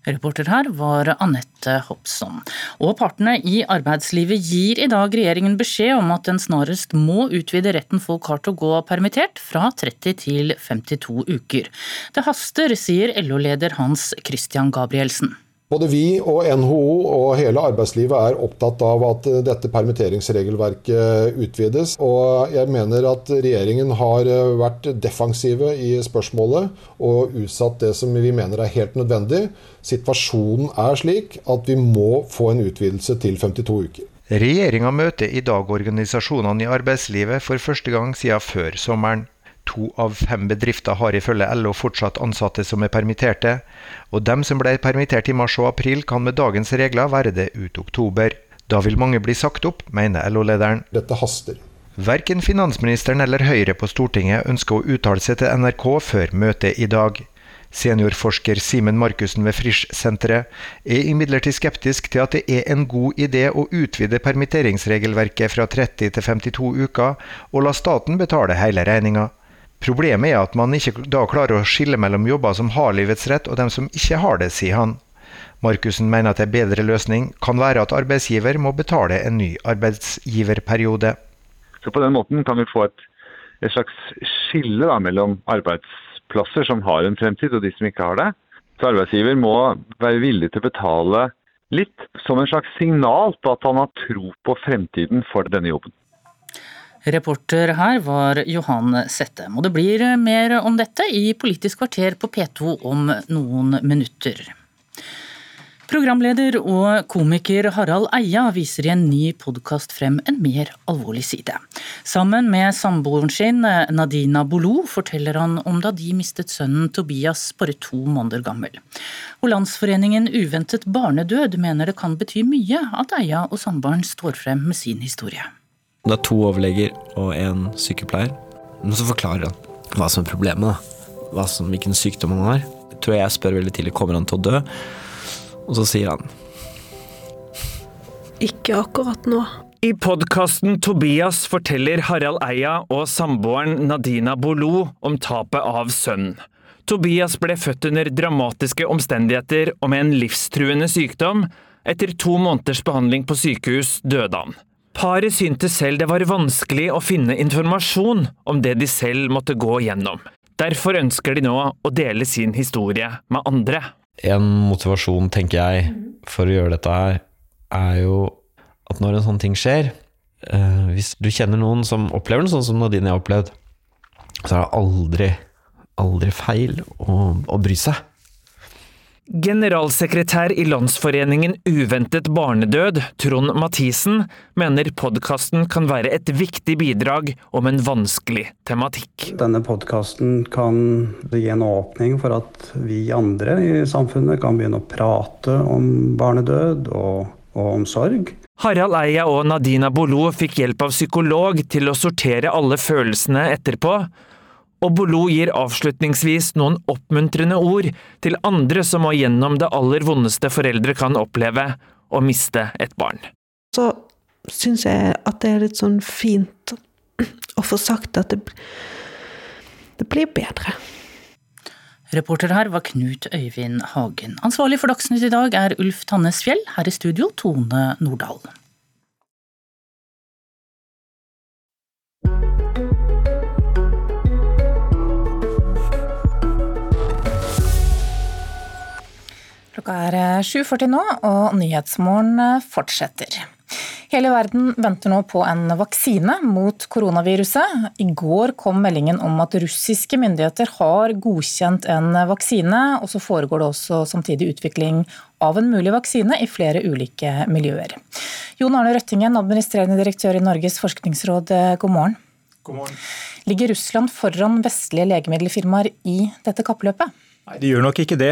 Reporter her var Anette Hopson. Og partene i arbeidslivet gir i dag regjeringen beskjed om at den snarest må utvide retten folk har til å gå permittert fra 30 til 52 uker. Det haster, sier LO-leder Hans Christian Gabrielsen. Både vi og NHO og hele arbeidslivet er opptatt av at dette permitteringsregelverket utvides. Og jeg mener at regjeringen har vært defensive i spørsmålet og utsatt det som vi mener er helt nødvendig. Situasjonen er slik at vi må få en utvidelse til 52 uker. Regjeringa møter i dag organisasjonene i arbeidslivet for første gang siden før sommeren. To av fem bedrifter har ifølge LO fortsatt ansatte som er permitterte, og dem som ble permittert i mars og april kan med dagens regler være det ut oktober. Da vil mange bli sagt opp, mener LO-lederen. Dette haster. Verken finansministeren eller Høyre på Stortinget ønsker å uttale seg til NRK før møtet i dag. Seniorforsker Simen Markussen ved Frisch-senteret er imidlertid skeptisk til at det er en god idé å utvide permitteringsregelverket fra 30 til 52 uker, og la staten betale hele regninga. Problemet er at man ikke da klarer å skille mellom jobber som har livets rett og dem som ikke har det, sier han. Markussen mener at en bedre løsning kan være at arbeidsgiver må betale en ny arbeidsgiverperiode. Så På den måten kan vi få et, et slags skille da, mellom arbeidsplasser som har en fremtid og de som ikke har det. Så arbeidsgiver må være villig til å betale litt som en slags signal på at han har tro på fremtiden for denne jobben. Reporter her var Johan Settem, og det blir mer om dette i Politisk kvarter på P2 om noen minutter. Programleder og komiker Harald Eia viser i en ny podkast frem en mer alvorlig side. Sammen med samboeren sin, Nadina Bolo, forteller han om da de mistet sønnen Tobias bare to måneder gammel. Og Landsforeningen Uventet barnedød mener det kan bety mye at Eia og samboeren står frem med sin historie. Det er to overleger og en sykepleier. Men så forklarer han hva som er problemet. da. Hva som, hvilken sykdom han har. Jeg tror jeg spør veldig tidlig kommer han til å dø. Og så sier han Ikke akkurat nå. I podkasten Tobias forteller Harald Eia og samboeren Nadina Bolo om tapet av sønnen. Tobias ble født under dramatiske omstendigheter og med en livstruende sykdom. Etter to måneders behandling på sykehus døde han. Paret syntes selv det var vanskelig å finne informasjon om det de selv måtte gå gjennom. Derfor ønsker de nå å dele sin historie med andre. En motivasjon, tenker jeg, for å gjøre dette her, er jo at når en sånn ting skjer eh, Hvis du kjenner noen som opplever noe sånn som Nadine har opplevd, så er det aldri, aldri feil å, å bry seg. Generalsekretær i Landsforeningen Uventet barnedød, Trond Mathisen, mener podkasten kan være et viktig bidrag om en vanskelig tematikk. Denne podkasten kan gi en åpning for at vi andre i samfunnet kan begynne å prate om barnedød og, og om sorg. Harald Eia og Nadina Bolo fikk hjelp av psykolog til å sortere alle følelsene etterpå, og Bolo gir avslutningsvis noen oppmuntrende ord til andre som må gjennom det aller vondeste foreldre kan oppleve, å miste et barn. Så syns jeg at det er litt sånn fint å få sagt at det, det blir bedre. Reporter her var Knut Øyvind Hagen. Ansvarlig for Dagsnytt i dag er Ulf Tannes Fjell, her i studio Tone Nordahl. Klokka er 7.40 nå, og Nyhetsmorgen fortsetter. Hele verden venter nå på en vaksine mot koronaviruset. I går kom meldingen om at russiske myndigheter har godkjent en vaksine, og så foregår det også samtidig utvikling av en mulig vaksine i flere ulike miljøer. Jon Arne Røttingen, administrerende direktør i Norges forskningsråd, god morgen. God morgen. Ligger Russland foran vestlige legemiddelfirmaer i dette kappløpet? Nei, De gjør nok ikke det.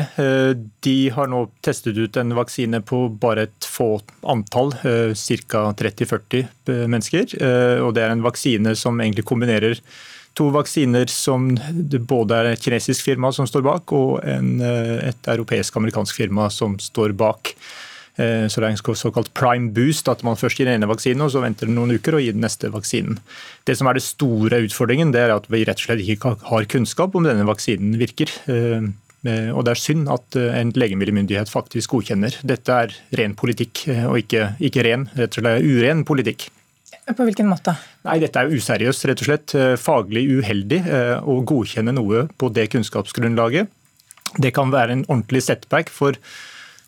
De har nå testet ut en vaksine på bare et få antall, ca. 30-40 mennesker. Og det er en vaksine som egentlig kombinerer to vaksiner som både er et kinesisk firma som står bak, og en, et europeisk-amerikansk firma som står bak. Så det er en såkalt prime boost, at man først gir den ene vaksinen, og så venter det noen uker og gir den neste vaksinen. Det som er det store utfordringen, det er at vi rett og slett ikke har kunnskap om denne vaksinen virker. Og det er synd at en legemiddelmyndighet faktisk godkjenner. Dette er ren politikk, og ikke, ikke ren, rett og slett uren politikk. På hvilken måte? Nei, Dette er useriøst, rett og slett. Faglig uheldig å godkjenne noe på det kunnskapsgrunnlaget. Det kan være en ordentlig setback for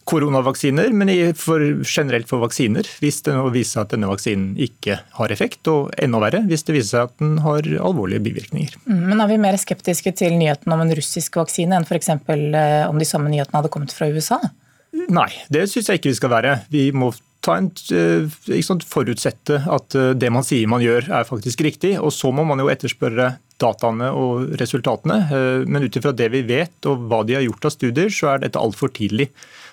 koronavaksiner, men for, generelt for vaksiner. Hvis det nå viser seg at denne vaksinen ikke har effekt, og enda verre hvis det viser seg at den har alvorlige bivirkninger. Men er vi mer skeptiske til nyheten om en russisk vaksine enn f.eks. om de samme nyhetene hadde kommet fra USA? Nei, det syns jeg ikke vi skal være. Vi må en, sant, forutsette at det man sier man gjør er faktisk riktig. Og så må man jo etterspørre dataene og resultatene. Men ut ifra det vi vet og hva de har gjort av studier, så er dette altfor tidlig.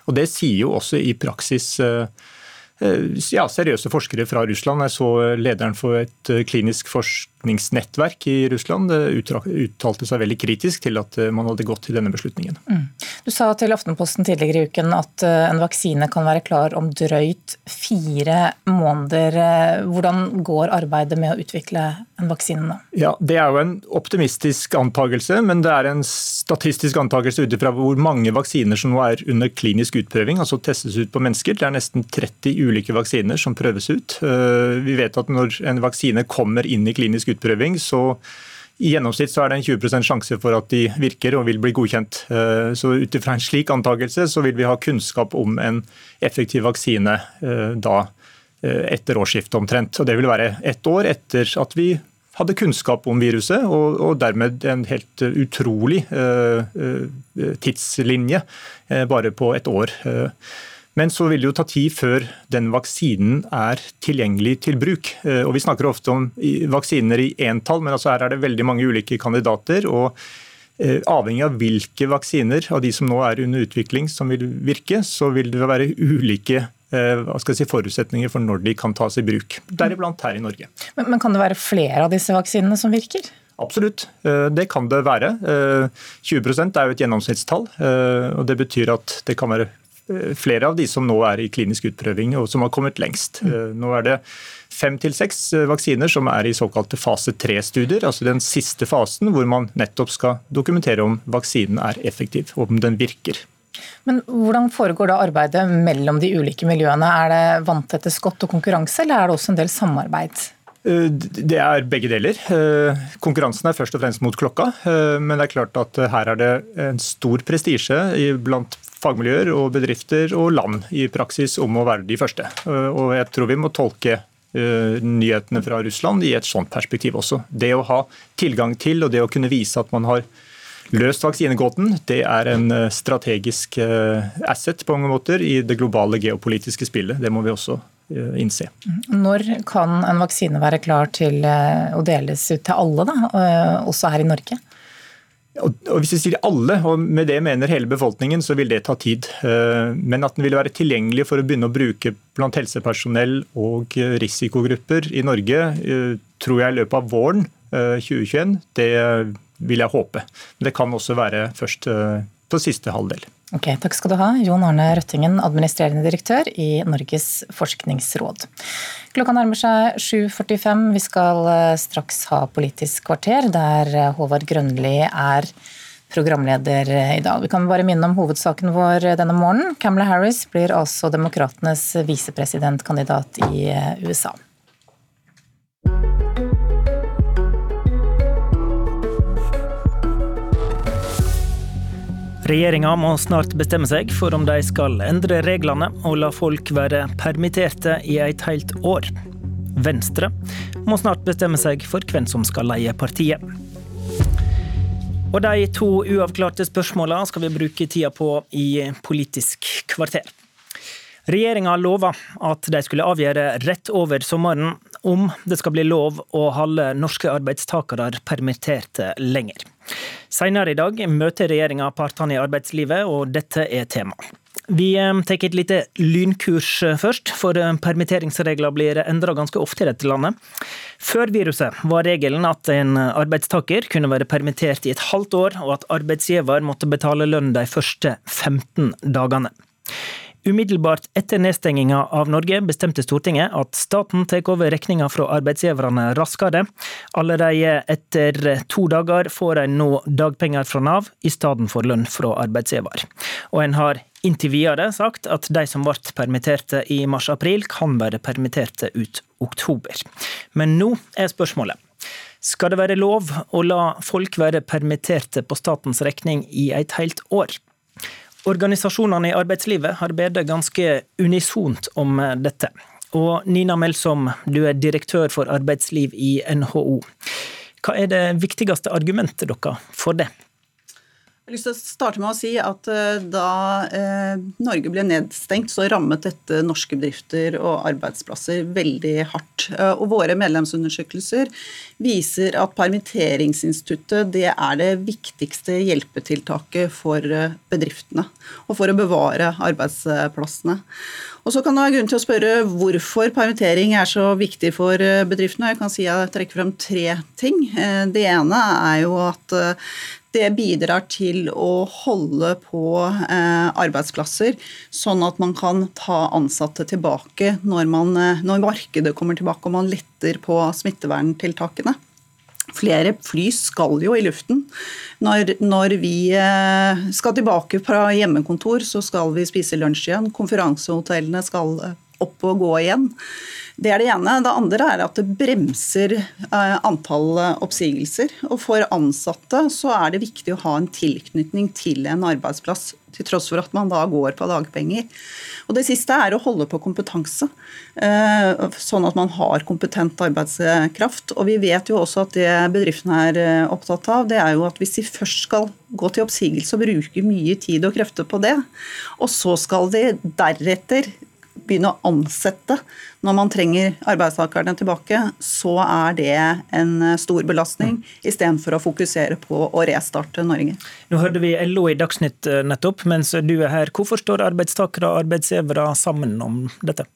Og Det sier jo også i praksis ja, seriøse forskere fra Russland. Jeg så lederen for et klinisk forskning forretningsnettverk i Russland uttalte seg veldig kritisk til at eh, man hadde gått til denne beslutningen. Mm. Du sa til Aftenposten tidligere i uken at eh, en vaksine kan være klar om drøyt fire måneder. Eh, hvordan går arbeidet med å utvikle en vaksine nå? Ja, Det er jo en optimistisk antakelse, men det er en statistisk antakelse ut ifra hvor mange vaksiner som nå er under klinisk utprøving, altså testes ut på mennesker. Det er nesten 30 ulike vaksiner som prøves ut. Vi vet at når en vaksine kommer inn i klinisk utprøving, så i gjennomsnitt så er det en 20 sjanse for at de virker og vil bli godkjent. Eh, så Ut ifra en slik antakelse så vil vi ha kunnskap om en effektiv vaksine eh, da eh, etter årsskiftet omtrent. Og Det vil være ett år etter at vi hadde kunnskap om viruset, og, og dermed en helt utrolig tidslinje bare på et år. Men så vil det jo ta tid før den vaksinen er tilgjengelig til bruk. Eh, og Vi snakker ofte om vaksiner i entall, men altså her er det veldig mange ulike kandidater. og eh, Avhengig av hvilke vaksiner av de som nå er under utvikling som vil virke, så vil det være ulike eh, hva skal jeg si, forutsetninger for når de kan tas i bruk. Deriblant her i Norge. Men, men kan det være flere av disse vaksinene som virker? Absolutt, det kan det være. 20% er jo et gjennomsnittstall. og Det betyr at det kan være flere av de som nå er i klinisk utprøving og som har kommet lengst. Mm. Eh, nå er det fem til seks eh, vaksiner som er i såkalte fase tre-studier, altså den siste fasen hvor man nettopp skal dokumentere om vaksinen er effektiv og om den virker. Men Hvordan foregår da arbeidet mellom de ulike miljøene? Er det vanntette skott og konkurranse, eller er det også en del samarbeid? Det er begge deler. Konkurransen er først og fremst mot klokka. Men det er klart at her er det en stor prestisje blant fagmiljøer og bedrifter og land i praksis om å være de første. Og jeg tror vi må tolke eh, nyhetene fra Russland i et sånt perspektiv også. Det å ha tilgang til og det å kunne vise at man har løst vaksinegåten, det er en eh, strategisk eh, asset på mange måter i det globale geopolitiske spillet. Det må vi også innse. Når kan en vaksine være klar til å deles ut til alle, da, også her i Norge? Og Hvis vi sier alle, og med det mener hele befolkningen, så vil det ta tid. Eh, men at den vil være tilgjengelig for å begynne å bruke blant helsepersonell og risikogrupper i Norge, eh, tror jeg i løpet av våren 2021, eh, det vil jeg håpe. Men det kan også være først på siste halvdel. Ok, Takk skal du ha, Jon Arne Røttingen, administrerende direktør i Norges forskningsråd. Klokka nærmer seg 7.45. Vi skal eh, straks ha Politisk kvarter, der eh, Håvard Grønli er programleder eh, i dag. Vi kan bare minne om hovedsaken vår denne morgenen. Camilla Harris blir altså demokratenes visepresidentkandidat i USA. Regjeringa må snart bestemme seg for om de skal endre reglene og la folk være permitterte i et helt år. Venstre må snart bestemme seg for hvem som skal leie partiet. Og de to uavklarte spørsmåla skal vi bruke tida på i Politisk kvarter. Regjeringa lova at de skulle avgjøre rett over sommeren om det skal bli lov å holde norske arbeidstakere permitterte lenger. Senere i dag møter regjeringa partene i arbeidslivet, og dette er tema. Vi eh, tar et lite lynkurs eh, først, for eh, permitteringsregler blir endra ganske ofte i dette landet. Før viruset var regelen at en arbeidstaker kunne være permittert i et halvt år, og at arbeidsgiver måtte betale lønn de første 15 dagene. Umiddelbart etter nedstenginga av Norge bestemte Stortinget at staten tar over regninga fra arbeidsgiverne raskere. Allerede etter to dager får en nå dagpenger fra Nav i stedet for lønn fra arbeidsgiver. Og en har inntil videre sagt at de som ble permitterte i mars-april, kan være permitterte ut oktober. Men nå er spørsmålet. Skal det være lov å la folk være permitterte på statens regning i et helt år? Organisasjonene i arbeidslivet har bedt ganske unisont om dette. Og Nina Melsom, du er direktør for arbeidsliv i NHO. Hva er det viktigste argumentet deres for det? Jeg har lyst til å starte med å si at eh, Da eh, Norge ble nedstengt, så rammet dette norske bedrifter og arbeidsplasser veldig hardt. Eh, og Våre medlemsundersøkelser viser at permitteringsinstituttet det er det viktigste hjelpetiltaket for bedriftene. Og for å bevare arbeidsplassene. Og så kan det være grunn til å spørre hvorfor permittering er så viktig for bedriftene. Jeg kan si jeg trekker frem tre ting. Det ene er jo at det bidrar til å holde på eh, arbeidsplasser, sånn at man kan ta ansatte tilbake når, man, eh, når markedet kommer tilbake og man letter på smitteverntiltakene. Flere fly skal jo i luften. Når, når, vi eh, skal tilbake fra hjemmekontor, så skal vi spise lunsj igjen. Konferansehotellene skal opp og gå igjen. Det er det ene. Det andre er at det bremser eh, antall oppsigelser. Og for ansatte så er det viktig å ha en tilknytning til en arbeidsplass, til tross for at man da går på dagpenger. Og Det siste er å holde på kompetanse, eh, sånn at man har kompetent arbeidskraft. Og Vi vet jo også at det bedriftene er eh, opptatt av, det er jo at hvis de først skal gå til oppsigelse og bruke mye tid og krefter på det, og så skal de deretter begynne å ansette når man trenger arbeidstakerne tilbake, så er det en stor belastning, mm. istedenfor å fokusere på å restarte Norge. Nå hørte vi LO i Dagsnytt eh, nettopp, mens du er her. Hvorfor står arbeidstakere og arbeidsgivere sammen om dette?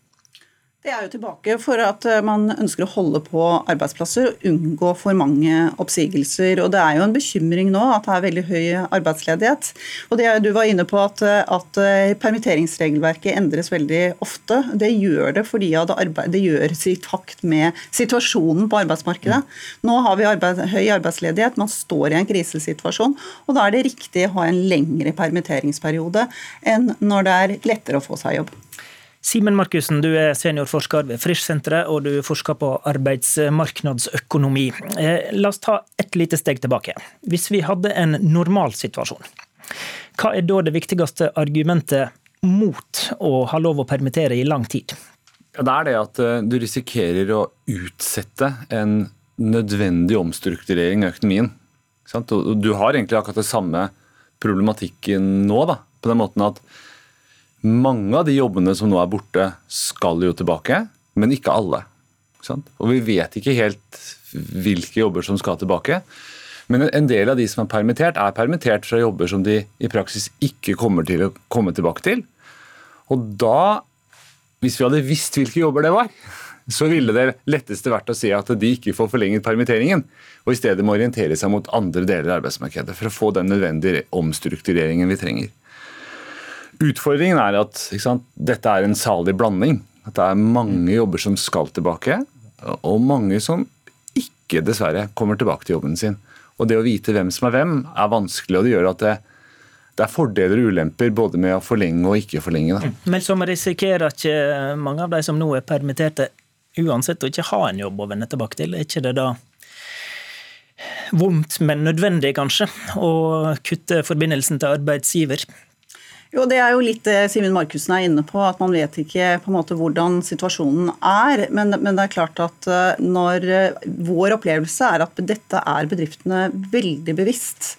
Det er jo tilbake for at eh, man ønsker å holde på arbeidsplasser og unngå for mange oppsigelser. Og Det er jo en bekymring nå at det er veldig høy arbeidsledighet. Og det Du var inne på at, eh, at eh, permitteringsregelverket endres veldig ofte. Det gjør det fordi det gjør i takt med situasjonen på arbeidsmarkedet. Nå har vi arbeid, høy arbeidsledighet, man står i en krisesituasjon. og Da er det riktig å ha en lengre permitteringsperiode enn når det er lettere å få seg jobb. Simen Markussen, du er seniorforsker ved Frisch-senteret, og du forsker på arbeidsmarkedsøkonomi. Eh, la oss ta et lite steg tilbake. Hvis vi hadde en normalsituasjon, hva er da det viktigste argumentet mot å ha lov å permittere i lang tid? Det er det at eh, du risikerer å utsette en nødvendig omstrukturering av økonomien. Du har egentlig akkurat det samme problematikken nå, da, på den måten at mange av de jobbene som nå er borte, skal jo tilbake, men ikke alle. Og vi vet ikke helt hvilke jobber som skal tilbake. Men en del av de som er permittert, er permittert fra jobber som de i praksis ikke kommer til å komme tilbake til. Og da, hvis vi hadde visst hvilke jobber det var, så ville det letteste vært å si at de ikke får forlenget permitteringen, og i stedet må orientere seg mot andre deler av arbeidsmarkedet for å få den nødvendige omstruktureringen vi trenger. Utfordringen er at sant, dette er en salig blanding. At det er mange jobber som skal tilbake, og mange som ikke dessverre kommer tilbake til jobben sin. Og Det å vite hvem som er hvem, er vanskelig, og det gjør at det, det er fordeler og ulemper både med å forlenge og ikke forlenge. Da. Men så risikerer ikke mange av de som nå er permitterte, uansett å ikke ha en jobb å vende tilbake til? Er ikke det da vondt, men nødvendig, kanskje, å kutte forbindelsen til arbeidsgiver? Jo, Det er jo litt det Simen Markussen er inne på, at man vet ikke på en måte hvordan situasjonen er. Men, men det er klart at eh, når eh, vår opplevelse er at dette er bedriftene veldig bevisst.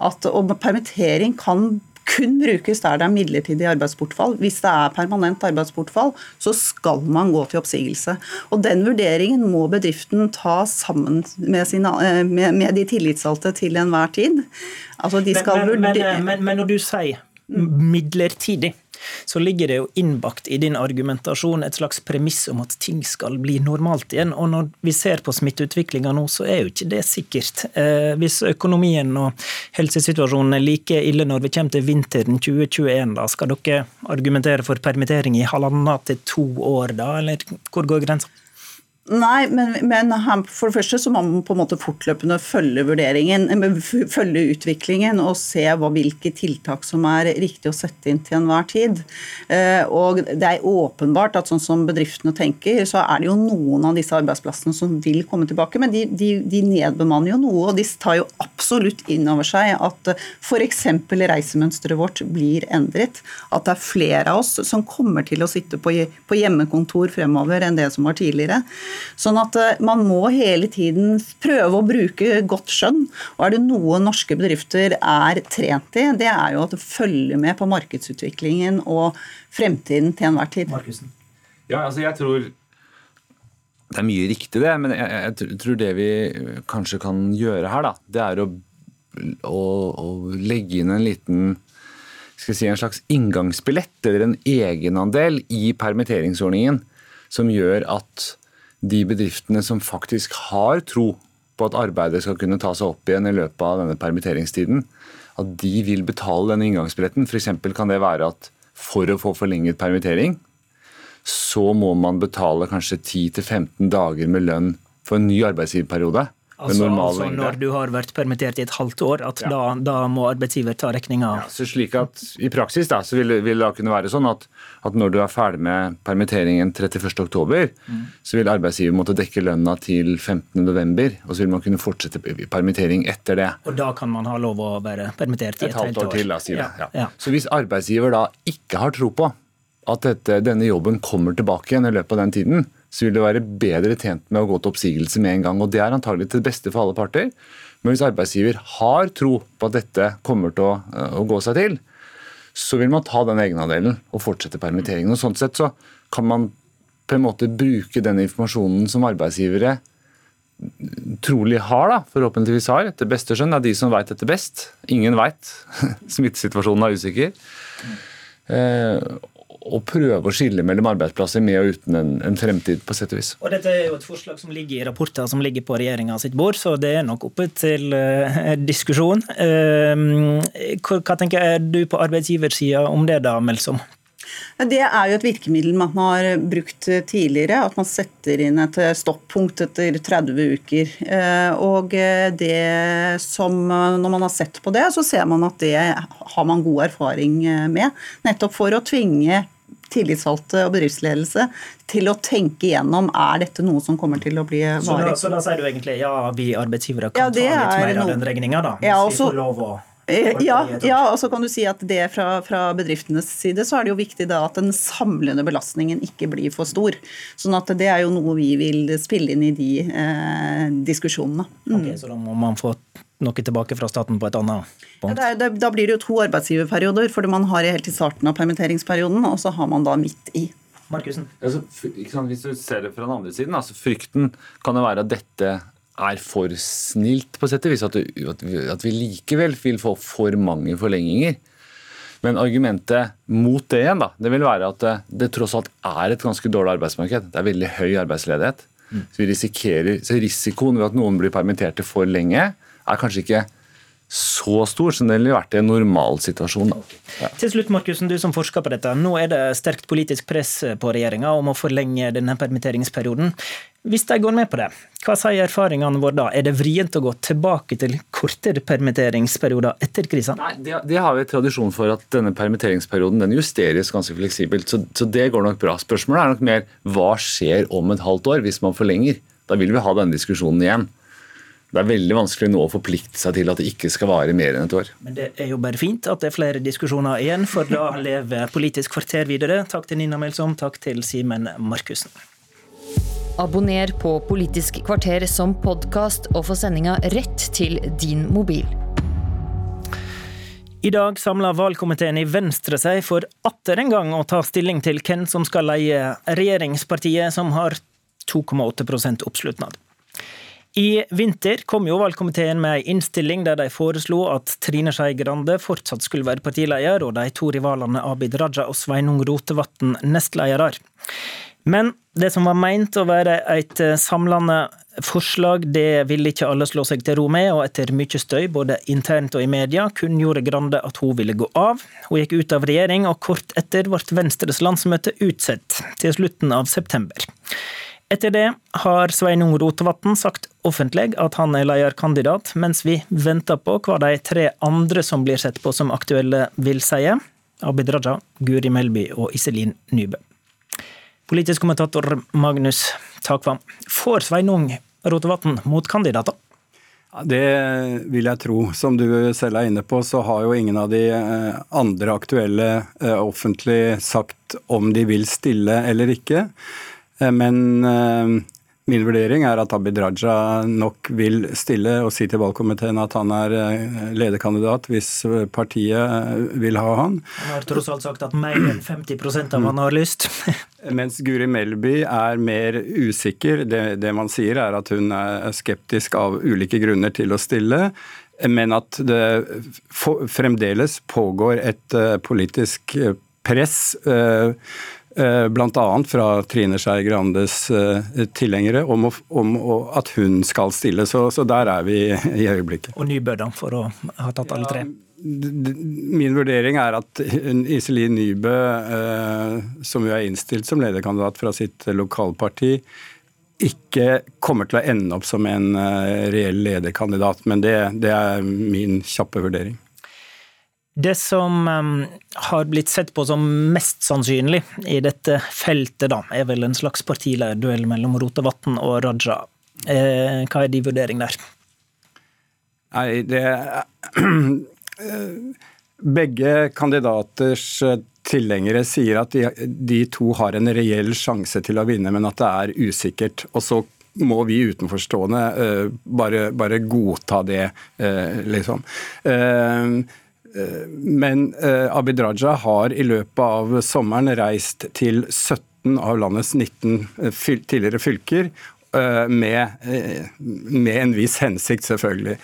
At, og permittering kan kun brukes der det er midlertidig arbeidsbortfall. Hvis det er permanent arbeidsbortfall, så skal man gå til oppsigelse. Og Den vurderingen må bedriften ta sammen med, sine, eh, med, med de tillitsvalgte til enhver tid. Altså, de men, men, men, men, når du sier midlertidig, så ligger det jo innbakt i din argumentasjon et slags premiss om at ting skal bli normalt igjen. Og når vi ser på smitteutviklinga nå, så er jo ikke det sikkert. Eh, hvis økonomien og helsesituasjonen er like ille når vi kommer til vinteren 2021, da skal dere argumentere for permittering i halvannet til to år da, eller hvor går grensa? Nei, men, men, for det første så må man på en måte fortløpende følge vurderingen, følge utviklingen og se hva, hvilke tiltak som er riktig å sette inn til enhver tid. Eh, og det er åpenbart at sånn som bedriftene tenker, så er det jo noen av disse arbeidsplassene som vil komme tilbake, men de, de, de nedbemanner jo noe. Og de tar jo absolutt inn over seg at f.eks. reisemønsteret vårt blir endret. At det er flere av oss som kommer til å sitte på, på hjemmekontor fremover enn det som var tidligere. Sånn at eh, man må hele tiden prøve å bruke godt skjønn. Og er det noe norske bedrifter er trent i, det er jo at det følger med på markedsutviklingen og fremtiden til enhver tid. Markusen. Ja, altså jeg tror det er mye riktig, det. Men jeg, jeg, tror det vi kanskje kan gjøre her, da, det er å, å, å legge inn en liten skal si, en slags inngangsbillett eller en egenandel i permitteringsordningen som gjør at de bedriftene som faktisk har tro på at arbeidet skal kunne ta seg opp igjen i løpet av denne permitteringstiden, at de vil betale denne inngangsbilletten. F.eks. kan det være at for å få forlenget permittering, så må man betale kanskje 10-15 dager med lønn for en ny arbeidsgiverperiode. Altså, altså når du har vært permittert i et halvt år, at ja. da, da, må arbeidsgiver ta regninga? Ja, så slik at I praksis da, så vil, vil, det kunne være sånn at, at, når du er ferdig med permitteringen 31.10, mm. så vil arbeidsgiver måtte dekke lønna til 15.11, og så vil man kunne fortsette permittering etter det. Og da kan man ha lov å være permittert i et, et halvt år? år til, da, sier ja. ja. Så hvis arbeidsgiver da ikke har tro på at dette, denne jobben kommer tilbake igjen i løpet av den tiden, så vil det være bedre tjent med å gå til oppsigelse med en gang. og Det er antagelig til det beste for alle parter. Men hvis arbeidsgiver har tro på at dette kommer til å, eh, å gå seg til, så vil man ta den egenandelen og fortsette permitteringen. og Sånn sett så kan man på en måte bruke den informasjonen som arbeidsgivere trolig har, da, forhåpentligvis har, etter beste skjønn. Det er de som veit dette best. Ingen veit. *laughs* Smittesituasjonen er usikker. Å prøve å skille mellom arbeidsplasser med og uten en, en, fremtid, på sett og vis. Og Dette er jo et forslag som ligger i rapporter som ligger på regjeringa sitt bord, så det er nok oppe til uh, diskusjon. Uh, hva tenker du på arbeidsgiversida om det, da, Melsom? Det er jo et virkemiddel man har brukt tidligere. At man setter inn et stoppunkt etter 30 uker. Eh, og det som, Når man har sett på det, så ser man at det har man god erfaring med. Nettopp for å tvinge tillitsvalgte og bedriftsledelse til å tenke igjennom er dette noe som kommer til å bli varig. Så så da sier du egentlig ja, vi arbeidsgivere kan ja, ta litt mer av den regninga, da? Ja, også, vi får lov å eh, ja, ja, og så kan du si at det fra, fra, bedriftenes side så er det jo viktig da at den samlende belastningen ikke blir for stor. Sånn at det er jo noe vi vil spille inn i de eh, diskusjonene. Mm. Ok, Så da må man få noe tilbake fra staten på et annet punkt? Ja, det, da blir det jo to arbeidsgiverperioder, for man har helt i starten av permitteringsperioden, og så har man da midt i. Markusen? Altså, hvis du ser det fra den andre siden, altså frykten kan jo være at dette er for snilt, på sett og vis. At, at vi likevel vil få for mange forlenginger. Men argumentet mot det igjen, da, det vil være at det, det tross alt er et ganske dårlig arbeidsmarked. Det er veldig høy arbeidsledighet. Mm. Så, vi risikerer, så risikoen ved at noen blir permitterte for lenge, er kanskje ikke så stor som det ville vært i en normalsituasjon. Ja. Til slutt, Markusen, du som forsker på dette. Nå er det sterkt politisk press på regjeringa om å forlenge denne permitteringsperioden. Hvis de går med på det, hva sier erfaringene våre da? Er det vrient å gå tilbake til kortere permitteringsperioder etter krisa? Nei, det, det, har vi tradisjon for at denne permitteringsperioden den justeres ganske fleksibelt. Så, så det går nok bra. Spørsmålet er nok mer hva skjer om et halvt år hvis man forlenger? Da vil vi ha denne diskusjonen igjen. Det er veldig vanskelig nå å forplikte seg til at det ikke skal vare mer enn et år. Men det er jo bare fint at det er flere diskusjoner igjen, for da *laughs* lever Politisk kvarter videre. Takk til Nina Melsom, takk til Simen Markussen. Abonner på Politisk kvarter som podkast, og få sendinga rett til din mobil. I dag samler valgkomiteen i Venstre seg for atter en gang å ta stilling til hvem som skal leie regjeringspartiet, som har 2,8% oppslutnad. I vinter kom jo valgkomiteen med en innstilling der de foreslo at Trine Skei Grande fortsatt skulle være partileder, og de to rivalene Abid Raja og Sveinung Rotevatn nestledere. Men det som var meint å være et samlende forslag, det ville ikke alle slå seg til ro med, og etter mye støy, både internt og i media, kunngjorde Grande at hun ville gå av. Hun gikk ut av regjering, og kort etter ble Venstres landsmøte utsatt til slutten av september. Etter det har Sveinung Rotevatn sagt offentlig at han er lederkandidat, mens vi venter på hva de tre andre som blir sett på som aktuelle, vil si. Abid Raja, Guri Melby og Iselin Nybø. Politisk kommentator Magnus Takvam. Får Sveinung Rotevatn motkandidater? Det vil jeg tro. Som du selv er inne på, så har jo ingen av de eh, andre aktuelle eh, offentlig sagt om de vil stille eller ikke. Eh, men eh, Min vurdering er at Abid Raja nok vil stille og si til valgkomiteen at han er eh, lederkandidat hvis partiet vil ha han. Han har tross alt sagt at mer enn 50% av han har lyst. *laughs* Mens Guri Melby er mer usikker. Det, det man sier er at hun er skeptisk av ulike grunner til å stille men at det fremdeles pågår et politisk press Bl.a. fra Trine Skei Grandes eh, tilhengere om, om, at hun skal stille. Så, så, der er vi i øyeblikket. Og Nybø, da, for å ha tatt alle tre? Min vurdering er at Iselin Nybø, eh, som jo er innstilt som lederkandidat fra sitt lokalparti, ikke kommer til å ende opp som en reell lederkandidat. Men det, det er min kjappe vurdering. Det som har blitt sett på som mest sannsynlig i dette feltet, da, er vel en slags partilederduell mellom Rotevatn og Raja. Eh, hva er de vurdering der? Nei, det *clears throat* Begge kandidaters tilhengere sier at de, de, to har en reell sjanse til å vinne, men at det er usikkert. Og så må vi utenforstående uh, bare, bare, godta det, uh, liksom. Uh, men eh, Abid Raja har i løpet av sommeren reist til 17 av landets 19 eh, tidligere fylker eh, med, med, en viss hensikt, selvfølgelig.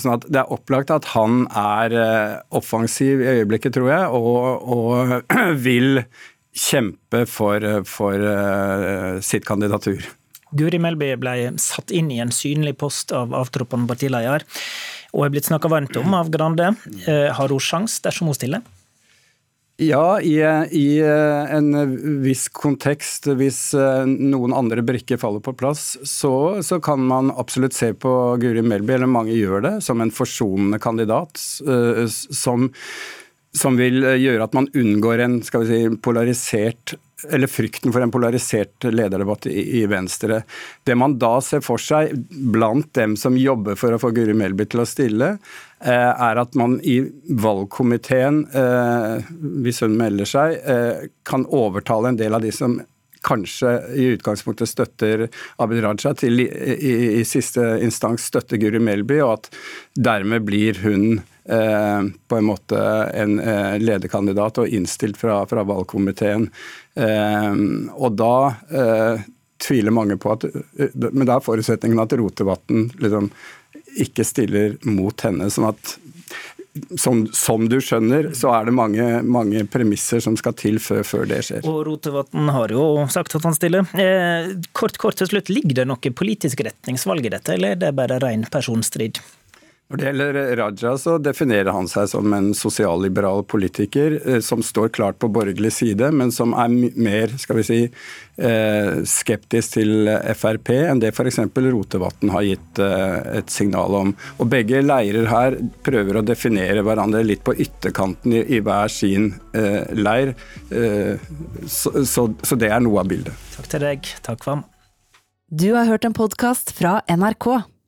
Sånn at Det er opplagt at han er offensiv i øyeblikket, tror jeg, og, og *clears throat* vil kjempe for, for sitt kandidatur. Guri Melby ble satt inn i en synlig post av avtroppende partileder og er blitt snakka varmt om av Grande. Eh, har hun sjans dersom hun stiller? Ja, i, i, en viss kontekst, hvis eh, noen andre brikker faller på plass, så, så, kan man absolutt se på Guri Melby, eller mange gjør det, som en forsonende kandidat. Eh, som, som vil gjøre at man unngår en si, polarisert eller frykten for en polarisert lederdebatt i, Venstre. Det man da ser for seg blant dem som jobber for å få Guri Melby til å stille, eh, er at man i valgkomiteen, eh, hvis hun melder seg, eh, kan overtale en del av de som kanskje i utgangspunktet støtter Abid Raja, til i, i, i siste instans støtter Guri Melby, og at dermed blir hun på en måte en eh, lederkandidat og innstilt fra, fra valgkomiteen. Eh, og da tviler mange på at Men da er forutsetningen at Rotevatn liksom ikke stiller mot henne. sånn at som, som, du skjønner, så er det mange, mange premisser som skal til før, før det skjer. Og Rotevatn har jo sagt at han stiller. Eh, kort, kort til slutt, Ligger det noe politisk retningsvalg i dette, eller er det bare ren personstrid? Når det gjelder Raja, så definerer han seg som en sosialliberal politiker eh, som står klart på borgerlig side, men som er mer skal vi si, eh, skeptisk til Frp enn det f.eks. Rotevatn har gitt eh, et signal om. Og Begge leirer her prøver å definere hverandre litt på ytterkanten i, hver sin leir. Så det er noe av bildet. Takk til deg. Takk, Kvam. Du har hørt en podkast fra NRK.